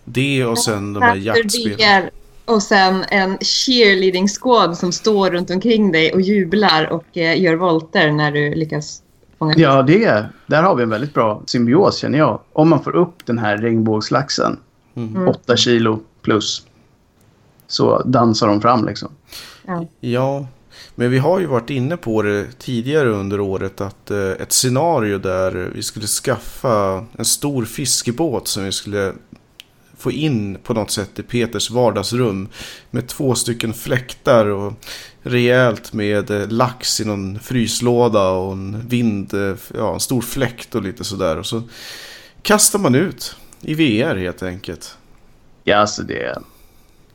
det och sen de här jaktspelen. Och sen en cheerleading squad som står runt omkring dig och jublar och eh, gör volter när du lyckas fånga Ja, det, där har vi en väldigt bra symbios känner jag. Om man får upp den här regnbågslaxen, mm. 8 kilo plus, så dansar de fram liksom. Ja. ja, men vi har ju varit inne på det tidigare under året att eh, ett scenario där vi skulle skaffa en stor fiskebåt som vi skulle få in på något sätt i Peters vardagsrum. Med två stycken fläktar och rejält med eh, lax i någon fryslåda och en vind, eh, ja en stor fläkt och lite sådär. Och så kastar man ut i VR helt enkelt. Ja, alltså det,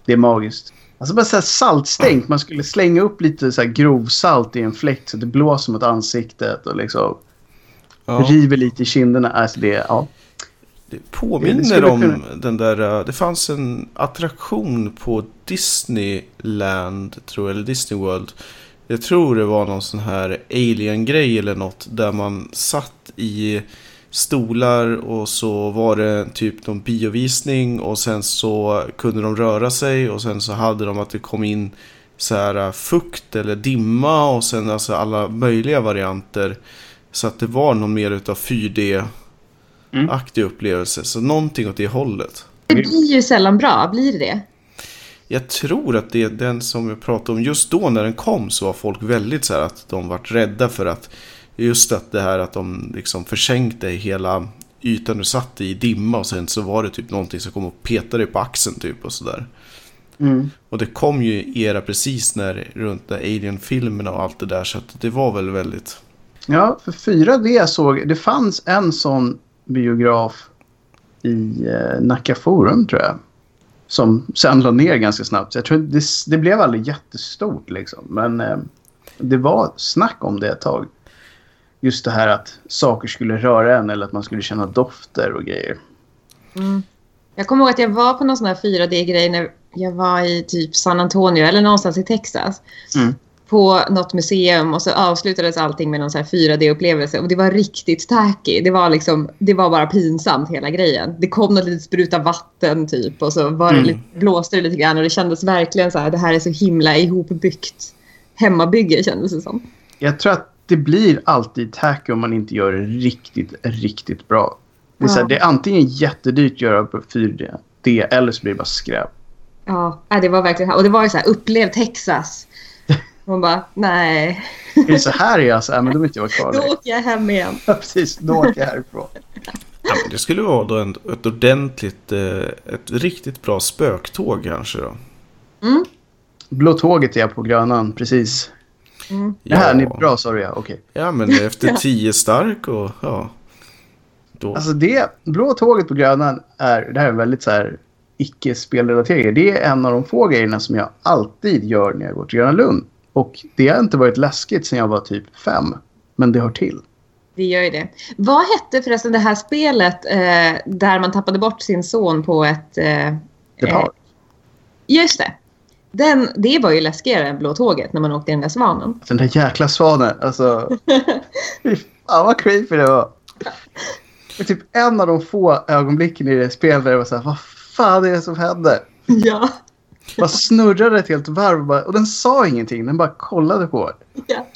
det är magiskt. Alltså bara så här saltstänk. Man skulle slänga upp lite så här grovsalt i en fläkt så det blåser mot ansiktet och liksom ja. river lite i kinderna. Alltså det, ja. Det påminner det om kunna... den där, äh, det fanns en attraktion på Disneyland, tror jag, eller Disney World. Jag tror det var någon sån här alien-grej eller något där man satt i stolar och så var det typ någon biovisning och sen så kunde de röra sig och sen så hade de att det kom in så här äh, fukt eller dimma och sen alltså alla möjliga varianter. Så att det var någon mer utav 4D mm. upplevelse. Så någonting åt det hållet. Det blir ju sällan bra, blir det det? Jag tror att det är den som jag pratade om. Just då när den kom så var folk väldigt så här att de var rädda för att just att det här att de liksom försänkte hela ytan du satt i dimma och sen så var det typ någonting som kom och petade dig på axeln typ och sådär. Mm. Och det kom ju era precis när, runt Alien-filmerna och allt det där så att det var väl väldigt... Ja, för 4D jag såg, det fanns en sån biograf i eh, Nacka Forum tror jag. Som sen la ner ganska snabbt. Så jag tror det, det blev aldrig jättestort liksom. Men eh, det var snack om det ett tag. Just det här att saker skulle röra en eller att man skulle känna dofter och grejer. Mm. Jag kommer ihåg att jag var på någon sån här 4D-grej när jag var i typ San Antonio eller någonstans i Texas. Mm på något museum och så avslutades allting med någon så 4D-upplevelse och det var riktigt tacky. Det var liksom, det var bara pinsamt hela grejen. Det kom något litet spruta vatten typ och så var det mm. lite, blåste det lite grann och det kändes verkligen så här, det här är så himla ihopbyggt hemmabygge kändes det som. Jag tror att det blir alltid tacky om man inte gör det riktigt, riktigt bra. Det är, ja. så här, det är antingen jättedyrt att göra på 4D eller så blir det bara skräp. Ja, det var verkligen och det var ju så här, upplev Texas. Hon bara, nej. Är det så här är jag? Så, men då vill inte jag vara kvar. Då åker jag hem igen. Ja, precis. Då åker jag härifrån. Ja, det skulle vara då en, ett ordentligt, eh, ett riktigt bra spöktåg kanske då. Mm. Blå tåget är på Grönan, precis. Mm. Det här ja. är bra sa du ja, okej. Okay. Ja, men efter tio stark och ja. Då. Alltså det, blå tåget på Grönan är, det här är väldigt så här icke-spelrelaterat. Det är en av de få grejerna som jag alltid gör när jag går till Gröna Lund. Och det har inte varit läskigt sedan jag var typ fem. Men det hör till. Det gör ju det. Vad hette förresten det här spelet eh, där man tappade bort sin son på ett... Eh, The Park. Eh, just det. Den, det var ju läskigare än Blå Tåget när man åkte i den där svanen. Den där jäkla svanen. Alltså. Fy fan vad creepy det var. Det är typ en av de få ögonblicken i det spelet där jag var så här, vad fan är det som händer? Ja. Bara snurrade ett helt varv och, bara, och den sa ingenting. Den bara kollade på ja.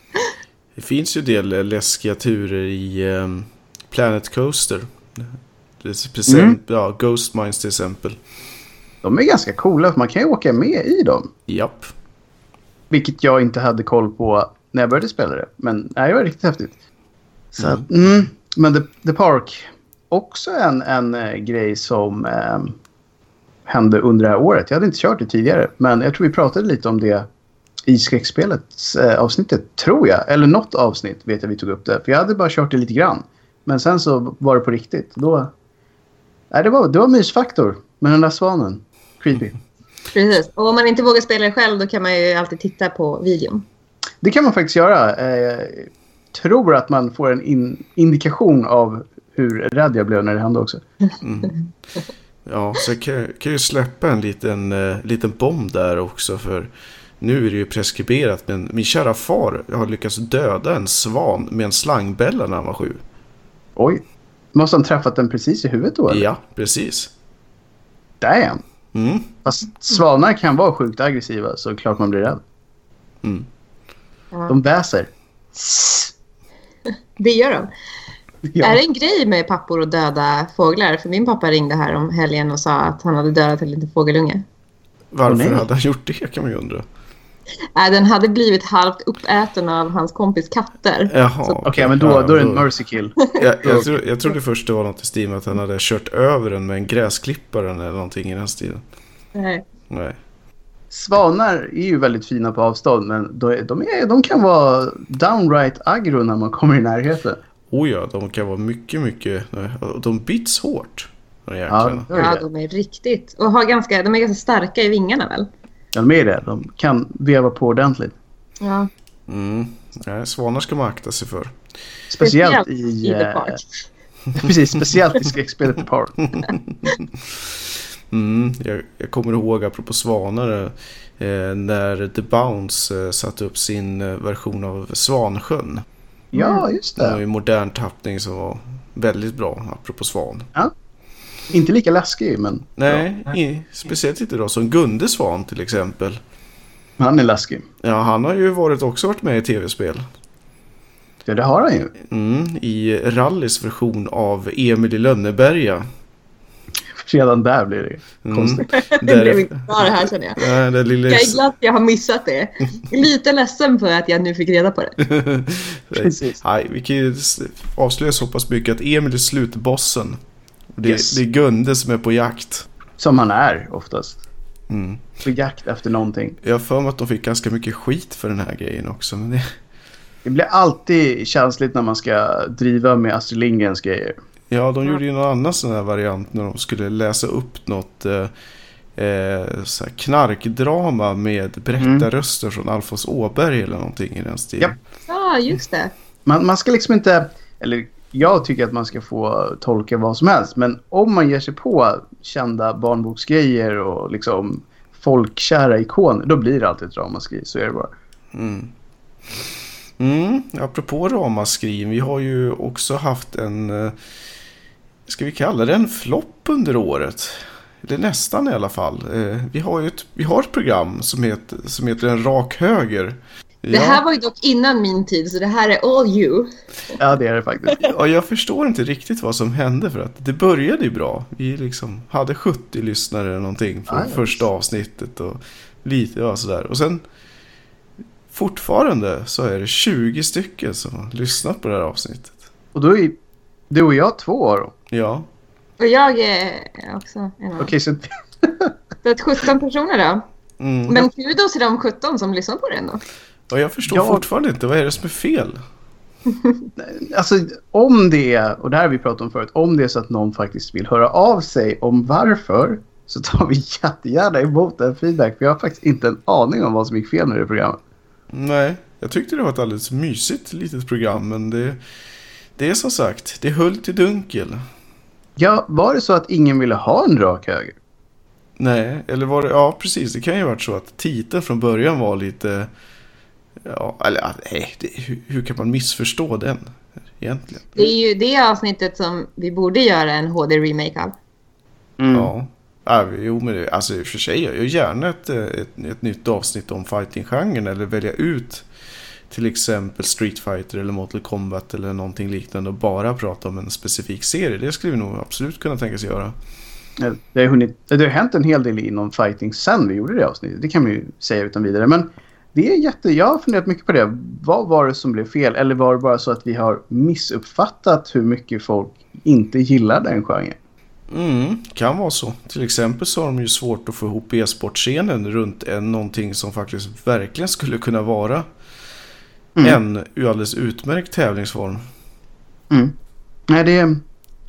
Det finns ju del läskiga turer i um, Planet Coaster. Precis, mm. ja, Ghost Mines till exempel. De är ganska coola för man kan ju åka med i dem. Japp. Vilket jag inte hade koll på när jag började spela det. Men nej, det var riktigt häftigt. Så, mm. Mm, men The, The, Park. Också en, en äh, grej som äh, hände under det här året. Jag hade inte kört det tidigare, men jag tror vi pratade lite om det i skräckspelets eh, avsnittet, tror jag. Eller något avsnitt vet jag vi tog upp det. För jag hade bara kört det lite grann. Men sen så var det på riktigt. Då Nej, det var, det var mysfaktor med den där svanen. Creepy. Precis. Och om man inte vågar spela det själv då kan man ju alltid titta på videon. Det kan man faktiskt göra. Eh, tror att man får en in, indikation av hur rädd jag blev när det hände också. Mm. Ja, så jag kan, kan ju släppa en liten, uh, liten bomb där också för nu är det ju preskriberat men min kära far har lyckats döda en svan med en slangbälla när han var sju. Oj. Måste han träffat den precis i huvudet då? Eller? Ja, precis. Damn. Mm. Fast svanar kan vara sjukt aggressiva så klart man blir rädd. Mm. De väser. det gör de. Ja. Är det en grej med pappor att döda fåglar? För min pappa ringde här om helgen och sa att han hade dödat en liten fågelunge. Varför nej. hade han gjort det kan man ju undra. Nej, den hade blivit halvt uppäten av hans kompis katter. Jaha. Okej, men då, då är det en mercy kill. Jag, jag, tro, jag trodde först det var något i stil med att han hade kört över den med en gräsklippare eller någonting i den stilen. Nej. Nej. Svanar är ju väldigt fina på avstånd men de, de, är, de kan vara downright aggro när man kommer i närheten. Oh ja, de kan vara mycket, mycket... De bits hårt. Ja, är Ja, de är riktigt... Och har ganska, de är ganska starka i vingarna väl? Ja, de är det. De kan veva på ordentligt. Ja. Mm. Nej, svanar ska man akta sig för. Speciellt i... The eh, Park. precis, speciellt i skräckspelet The Park. Mm, jag, jag kommer ihåg, apropå svanar, eh, när The Bounce eh, satte upp sin eh, version av Svansjön. Ja, just Det var det. en modern tappning som var väldigt bra, apropå svan. Inte lika läskig, men Nej, i, speciellt inte då som Gunde Svan till exempel. han är läskig. Ja, han har ju varit, också varit med i tv-spel. Ja, det har han ju. Mm, I Rallys version av Emil i Lönneberga. Redan där blir det Mm. konstigt. Det blev inte bra det här känner jag. Ja, det lilla... Jag är glad att jag har missat det. Lite ledsen för att jag nu fick reda på det. Precis. Nej, vi kan ju avslöja så pass mycket att Emil är slutbossen. Och Det, Yes. det är Gunde som är på jakt. Som han är oftast. Mm. På jakt efter någonting. Jag har för mig att de fick ganska mycket skit för den här grejen också. Men det, Det blir alltid känsligt när man ska driva med Astrid Lindgrens grejer. ja, de gjorde ju någon annan sån här variant när de skulle läsa upp något eh, eh, så här knarkdrama med berättarröster från Alfons Åberg eller någonting i den stilen. Ja, just det. Man, man ska liksom inte... Eller jag tycker att man ska få tolka vad som helst. Men om man ger sig på kända barnboksgrejer och liksom folkkära ikoner. Då blir det alltid ett ramaskri. Så är det bara. Mm. Mm, apropå ramaskrin, vi har ju också haft en, eh, ska vi kalla det en flopp under året? Eller nästan i alla fall. Eh, vi har ju ett, vi har ett program som heter, som heter En rak höger. Det här var ju dock innan min tid, så det här är all you. Ja, det är det faktiskt. Ja, jag förstår inte riktigt vad som hände för att det började ju bra. Vi liksom hade 70 lyssnare eller någonting på Ja, ja. första avsnittet och lite ja, sådär. Och sen fortfarande så är det 20 stycken som har lyssnat på det här avsnittet. Och då är du och jag två då. Ja, Och jag är också en av Okej, så Så att 17 personer då. mm. Men kudos till de 17 som lyssnar på det ändå. Och jag förstår Ja. fortfarande inte vad är det som är fel. alltså om det är, och det här har vi pratat om förut, om det är så att någon faktiskt vill höra av sig om varför så tar vi jättegärna emot den feedback. För jag har faktiskt inte en aning om vad som gick fel med det programmet. Nej, jag tyckte det var ett alldeles mysigt litet program men det, det är som sagt, det höll till dunkel. Ja, var det så att ingen ville ha en rak höger? Nej, eller var det, ja precis, det kan ju ha varit så att titeln från början var lite, ja, eller nej, det, hur, hur kan man missförstå den egentligen? Det är ju det avsnittet som vi borde göra en HD-remake av. Mm. Ja. Ja, jo, men det, alltså i och för sig, jag gör gärna ett, ett, ett nytt avsnitt om fighting-genren eller välja ut till exempel Street Fighter eller Mortal Kombat eller någonting liknande och bara prata om en specifik serie. Det skulle vi nog absolut kunna tänka sig göra. Det, har hunnit, det har hänt en hel del inom fighting sen vi gjorde det avsnittet. Det kan man ju säga utan vidare. Men det är jätte, jag har funderat mycket på det. Vad var det som blev fel? Eller var det bara så att vi har missuppfattat hur mycket folk inte gillar den genren? Mm, kan vara så. Till exempel så har de ju svårt att få ihop e-sportscenen runt en, någonting som faktiskt verkligen skulle kunna vara Mm. en alldeles utmärkt tävlingsform. Mm. Nej, det är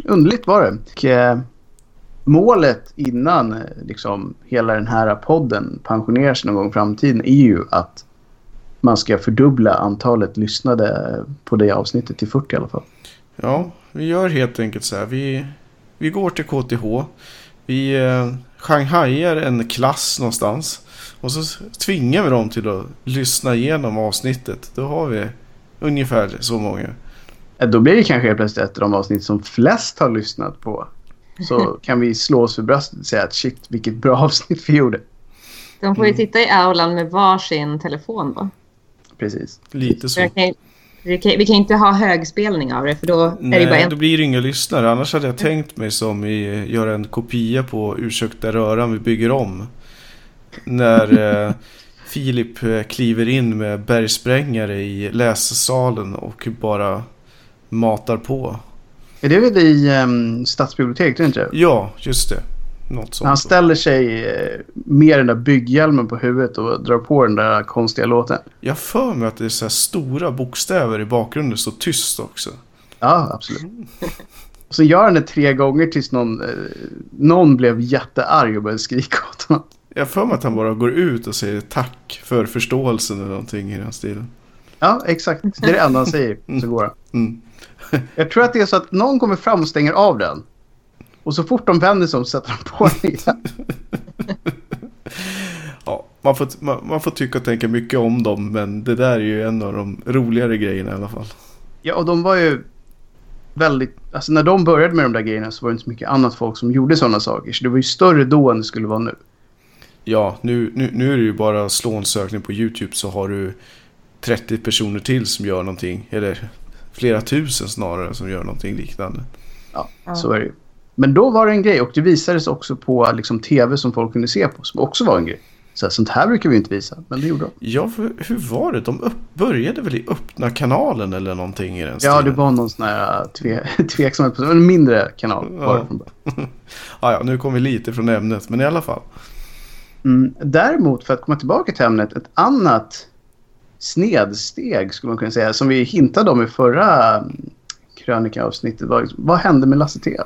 underligt var det. Och, eh, målet innan liksom, hela den här podden pensioneras någon gång i framtiden är ju att man ska fördubbla antalet lyssnade på det avsnittet till 40 i alla fall. Ja, vi gör helt enkelt så här. Vi, vi går till KTH. Vi eh, shanghaiar en klass någonstans. Och så tvingar vi dem till att lyssna igenom avsnittet. Då har vi ungefär så många. Då blir det kanske helt plötsligt ett av de avsnitt som flest har lyssnat på. Så kan vi slå oss för bröstet och säga att shit vilket bra avsnitt vi gjorde. De får ju sitta i aulan med varsin telefon då. Precis. Lite så. kan, vi kan, vi kan inte ha högspelning av det för då är det bara Nej, en. då blir det inga lyssnare. Annars hade jag tänkt mig som i göra en kopia på Ursäkta röran vi bygger om. När eh, Filip eh, kliver in med bergsprängare i lässalen och bara matar på. Är det väl i um, stadsbiblioteket, är det inte? Ja, just det. Något sånt. Han ställer sig eh, med den där bygghjälmen på huvudet och drar på den där konstiga låten. Jag för mig att det är så här stora bokstäver i bakgrunden, så tyst också. Ja, absolut. Och så gör han det tre gånger tills någon, eh, någon blev jättearg och började skrika åt honom. Jag för mig att han bara går ut och säger tack för förståelsen eller någonting i den stilen. Ja, exakt. Det är det enda han säger. Så går han. Mm. Jag tror att det är så att någon kommer fram och stänger av den. Och så fort de vänder sig om sätter de på den igen. Ja, man får, man, man får tycka och tänka mycket om dem, men det där är ju en av de roligare grejerna i alla fall. Ja, och de var ju väldigt... Alltså när de började med de där grejerna så var det inte så mycket annat folk som gjorde sådana saker. Så det var ju större då än det skulle vara nu. Ja, nu, nu, nu är det ju bara slå en sökning på YouTube så har du 30 personer till som gör någonting. Eller flera tusen snarare som gör någonting liknande. Ja, Ja. så är det ju. Men då var det en grej och det visades också på liksom, tv som folk kunde se på som också var en grej. Så här, sånt här brukar vi inte visa, men det gjorde de. Ja, för, hur var det? De upp, började väl i öppna kanalen eller någonting i den Ja, stilen? det var någon sån här uh, tve, tveksamhet på en mindre kanal. Var Ja. Ah, ja, nu kom vi lite från ämnet, men i alla fall. Mm. Däremot, för att komma tillbaka till ämnet, ett annat snedsteg skulle man kunna säga, som vi hintade om i förra mm, krönikaavsnittet. Var, vad hände med Lasse T?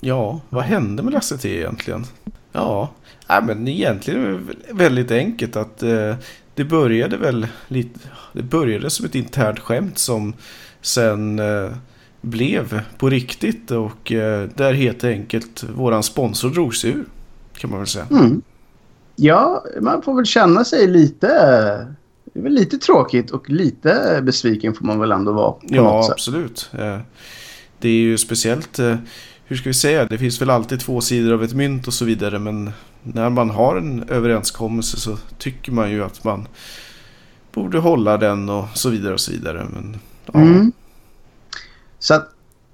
Ja, vad hände med Lasse T egentligen? Ja, nej, men egentligen är det väl väldigt enkelt att eh, det började väl lite, det började som ett internt skämt som sen eh, blev på riktigt och eh, där helt enkelt våran sponsor drog sig ur. Kan man väl säga. Mm. Ja, man får väl känna sig lite... Det är väl lite tråkigt och lite besviken får man väl ändå vara. Ja, absolut. Eh, Det är ju speciellt, eh, hur ska vi säga, det finns väl alltid två sidor av ett mynt och så vidare. Men när man har en överenskommelse så tycker man ju att man borde hålla den och så vidare och så vidare. Men, ja. Mm. Så att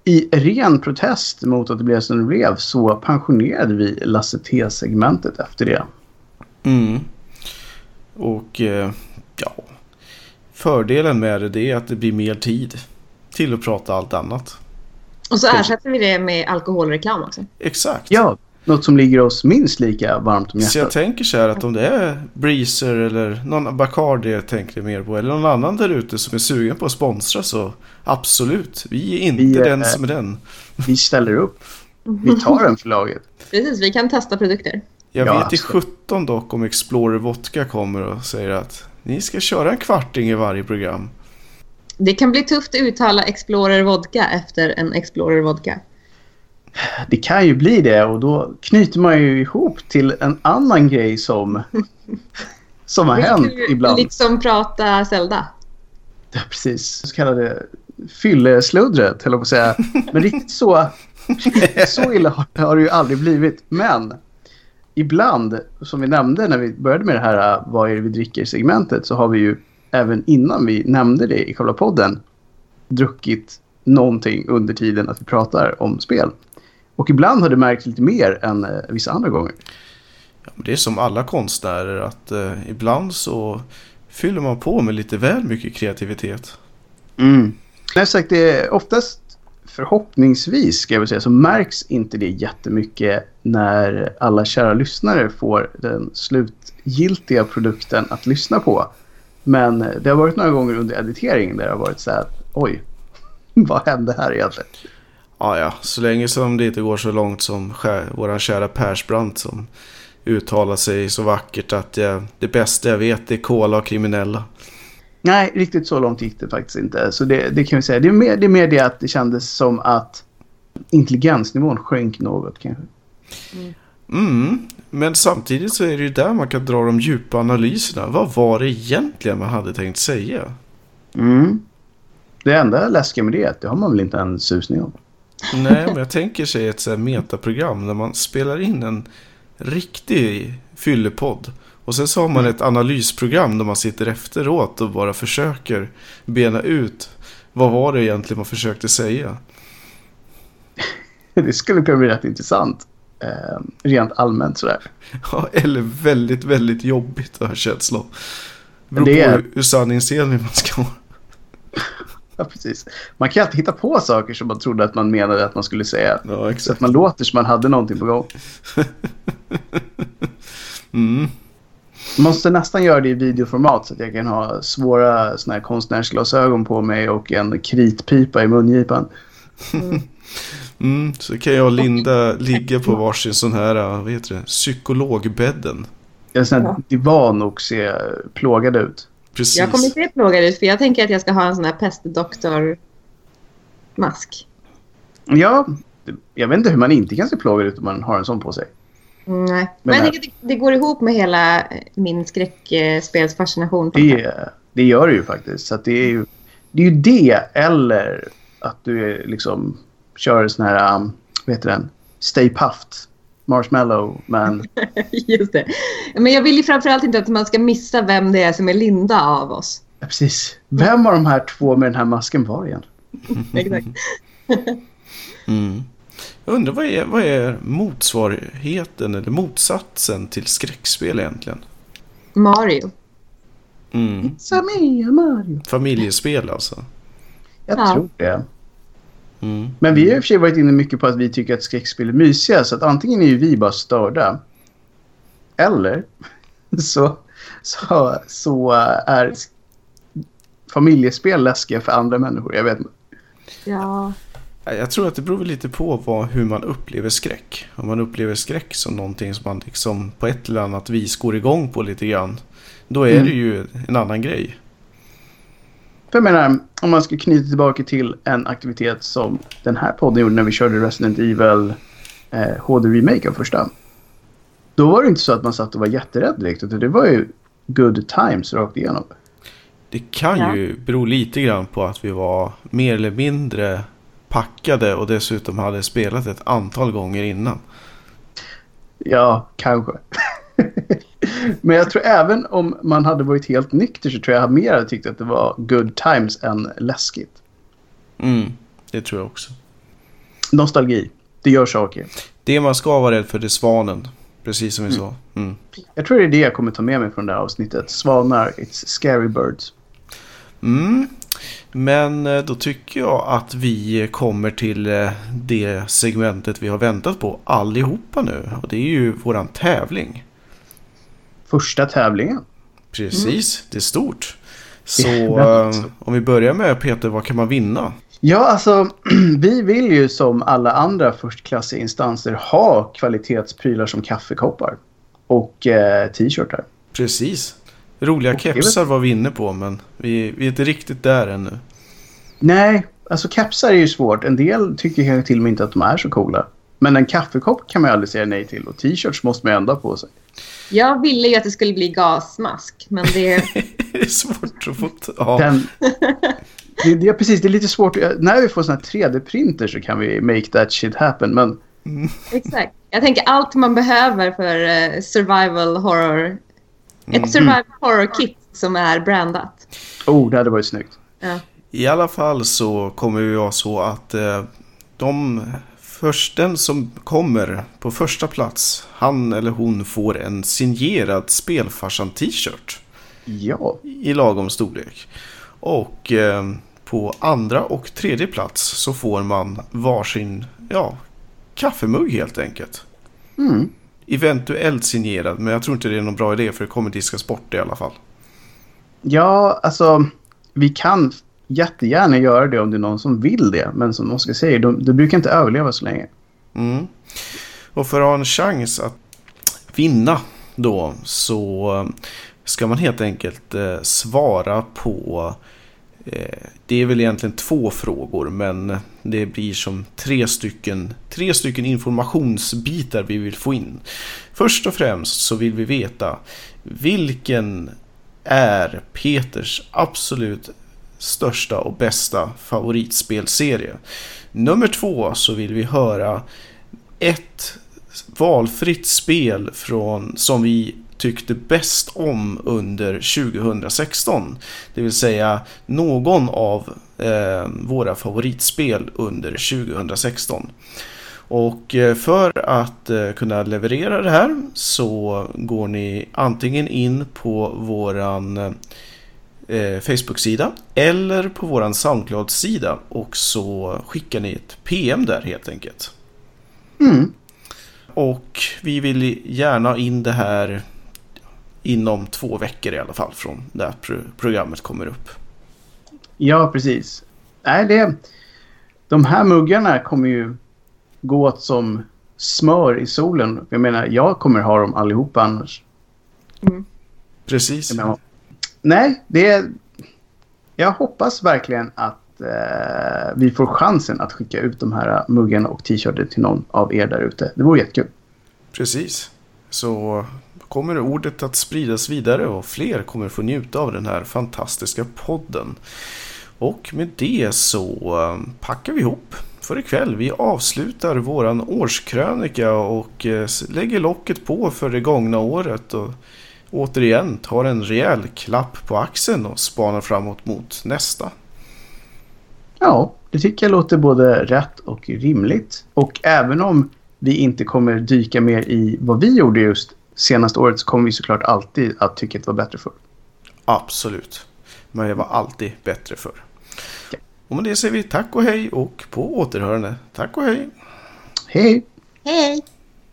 i ren protest mot att det blev som det blev så pensionerade vi Lasse T-segmentet efter det. Mm. Och eh, ja, fördelen med det, det är att det blir mer tid till att prata allt annat. Och så ersätter vi det med alkoholreklam också. Exakt. Ja, något som ligger oss minst lika varmt om Så jag hjärtat. tänker så här att om det är Breezer eller någon Bacardi jag tänker mer på eller någon annan där ute som är sugen på att sponsra så absolut. Vi är inte Vi är- den som är den. Vi ställer upp. Vi tar den för laget. Precis, vi kan testa produkter. Jag Ja, vet i absolut. 17 dock om Explorer Vodka kommer och säger att ni ska köra en kvarting i varje program. Det kan bli tufft att uttala Explorer Vodka efter en Explorer Vodka. Det kan ju bli det och då knyter man ju ihop till en annan grej som, som har hänt ibland. liksom prata Zelda. Ja, precis. Så kallade fyllesluddret, höll jag på att säga. Men riktigt så, så illa har, har det ju aldrig blivit. Men ibland, som vi nämnde när vi började med det här äh, Vad är det vi dricker-segmentet, så har vi ju även innan vi nämnde det i själva podden druckit någonting under tiden att vi pratar om spel. Och ibland har det märkts lite mer än eh, vissa andra gånger. Ja, det är som alla konstnärer att eh, ibland så fyller man på med lite väl mycket kreativitet. Mm. Nej, sagt, det är oftast förhoppningsvis ska jag väl säga så märks inte det jättemycket när alla kära lyssnare får den slutgiltiga produkten att lyssna på. Men det har varit några gånger under editeringen där det har varit så här oj, vad hände här egentligen? Ja, ja, så länge som det inte går så långt som våran kära Persbrandt som uttalar sig så vackert att jag, det bästa jag vet är kola och kriminella. Nej, riktigt så långt gick det faktiskt inte. Så det, det kan vi säga. Det är, mer, det är mer det att det kändes som att intelligensnivån sjönk något kanske. Mm, men samtidigt så är det ju där man kan dra de djupa analyserna. Vad var det egentligen man hade tänkt säga? Mm. Det enda läskiga med det är att det har man väl inte en susning om. Nej, men jag tänker sig ett så här metaprogram där man spelar in en riktig fyllepodd. Och sen så har man ett analysprogram där man sitter efteråt och bara försöker bena ut vad var det egentligen man försökte säga. Det skulle kunna bli rätt intressant. Eh, rent allmänt sådär. Ja, eller väldigt, väldigt jobbigt har jag känslan. Beror Det på är- hur- hur sanningsenlig man ska vara. Ja, precis. Man kan alltid hitta på saker som man trodde att man menade att man skulle säga. Ja, Så att man låter som man hade någonting på gång. Mm. Måste nästan göra det i videoformat så att jag kan ha svåra såna här konstnärsglasögon på mig och en kritpipa i mungipan. Mm, så kan jag och Linda ligga på varsin sån här, vad heter det, psykologbädden. En sån här divan och se plågad ut. Precis. Jag kommer se plågad ut för jag tänker att jag ska ha en sån här pestdoktor-mask. Ja, jag vet inte hur man inte kan se plågad ut om man har en sån på sig. Nej. Men, Men jag tänker det, det går ihop med hela eh, min skräckspelsfascination. på det. Det, gör det ju faktiskt. Så att det, är ju, det är ju det eller att du är liksom kör sån här, um, vad heter den? Stay puffed. Marshmallow man. Just det. Men jag vill ju framförallt inte att man ska missa vem det är som är Linda av oss. Ja, precis. Vem av de här två med den här masken var igen? Exakt. Mm. Jag undrar vad är, vad är motsvarigheten eller motsatsen till skräckspel egentligen? Mario. Mm. Samia Mario. Familjespel alltså. Jag Ja. tror det. Mm. Men vi har i och för sig varit inne mycket på att vi tycker att skräckspel är mysiga. Så att antingen är ju vi bara störda. Eller så, så, så är familjespel läskiga för andra människor. Jag vet inte. Ja. Jag tror att det beror lite på vad, hur man upplever skräck. Om man upplever skräck som någonting som man liksom på ett eller annat vis går igång på lite grann. Då är Mm. det ju en annan grej. För jag menar, om man ska knyta tillbaka till en aktivitet som den här podden gjorde när vi körde Resident Evil eh, HD-remake av första. Då var det inte så att man satt och var jätterädd direkt. Utan det var ju good times rakt igenom. Det kan Ja. ju bero lite grann på att vi var mer eller mindre packade och dessutom hade spelat ett antal gånger innan. Ja, kanske. Men jag tror även om man hade varit helt nykter så tror jag mer hade tyckt att det var good times än läskigt. Mm, det tror jag också. Nostalgi. Det gör saker. Det man ska vara rädd för det är svanen. Precis som vi Mm. sa. Mm. Jag tror det är det jag kommer ta med mig från det här avsnittet. Svanar, it's scary birds. Mm. Men eh, då tycker jag att vi kommer till eh, det segmentet vi har väntat på allihopa nu. Och det är ju våran tävling. Första tävlingen. Precis, det är stort. Så är eh, om vi börjar med Peter, vad kan man vinna? Ja, alltså vi vill ju som alla andra förstklassiga instanser ha kvalitetsprylar som kaffekoppar. Och eh, t-shirtar. Precis. Roliga är kepsar var vi inne på, men vi, vi är inte riktigt där ännu. Nej, alltså kepsar är ju svårt. En del tycker kanske till och med inte att de är så coola. Men en kaffekopp kan man ju aldrig säga nej till. Och t-shirts måste man ju ändå på sig. Jag ville ju att det skulle bli gasmask, men det... det är svårt att få... Ja. Den, det, det precis, det är lite svårt. När vi får såna här 3D-printer så kan vi make that shit happen. Men Exakt. Jag tänker allt man behöver för eh, survival horror. Ett survival horror kit som är brandat. oh, det hade varit snyggt. Ja. I alla fall så kommer det vara så att eh, de först, den som kommer på första plats, han eller hon får en signerad Spelfarsan t-shirt Ja, i lagom storlek. Och eh, på andra och tredje plats så får man varsin, ja, kaffemugg helt enkelt. mm. Eventuellt signerad, men jag tror inte det är någon bra idé för det kommer diskas bort i alla fall. ja alltså vi kan jättegärna göra det om det är någon som vill det. Men som Oskar säger, de, de brukar inte överleva så länge. Mm. Och för att ha en chans att vinna då så ska man helt enkelt eh, svara på Eh, det är väl egentligen två frågor men det blir som tre stycken, tre stycken informationsbitar vi vill få in. Först och främst så vill vi veta vilken är Peters absolut största och bästa favoritspelserie. Nummer två så vill vi höra ett valfritt spel från, som vi tyckte bäst om under 2016. Det vill säga någon av eh, våra favoritspel under 2016. Och eh, för att eh, kunna leverera det här så går ni antingen in på våran eh, Facebook-sida eller på våran Soundcloud-sida och så skickar ni ett PM där helt enkelt. Mm. Och vi vill gärna in det här inom två veckor i alla fall från det programmet kommer upp. Ja, precis. Nej, det, de här muggarna kommer ju gå åt som smör i solen. Jag menar, jag kommer ha dem allihopa annars. Mm. Precis. Menar, nej, det Jag hoppas verkligen att eh, vi får chansen att skicka ut de här muggarna och t-shirten till någon av er där ute. Det vore jättekul. Precis. Så kommer ordet att spridas vidare och fler kommer få njuta av den här fantastiska podden. Och med det så eh, packar vi ihop för ikväll. Vi avslutar våran årskrönika och eh, lägger locket på för det gångna året. Och återigen tar en rejäl klapp på axeln och spanar framåt mot nästa. Ja, det tycker jag låter både rätt och rimligt. Och även om vi inte kommer dyka mer i vad vi gjorde just senaste året så kommer vi såklart alltid att tycka att det var bättre för. Absolut. Men det var alltid bättre för. Ja. Och med det säger vi tack och hej och på återhörande. Tack och hej. Hej. Hej.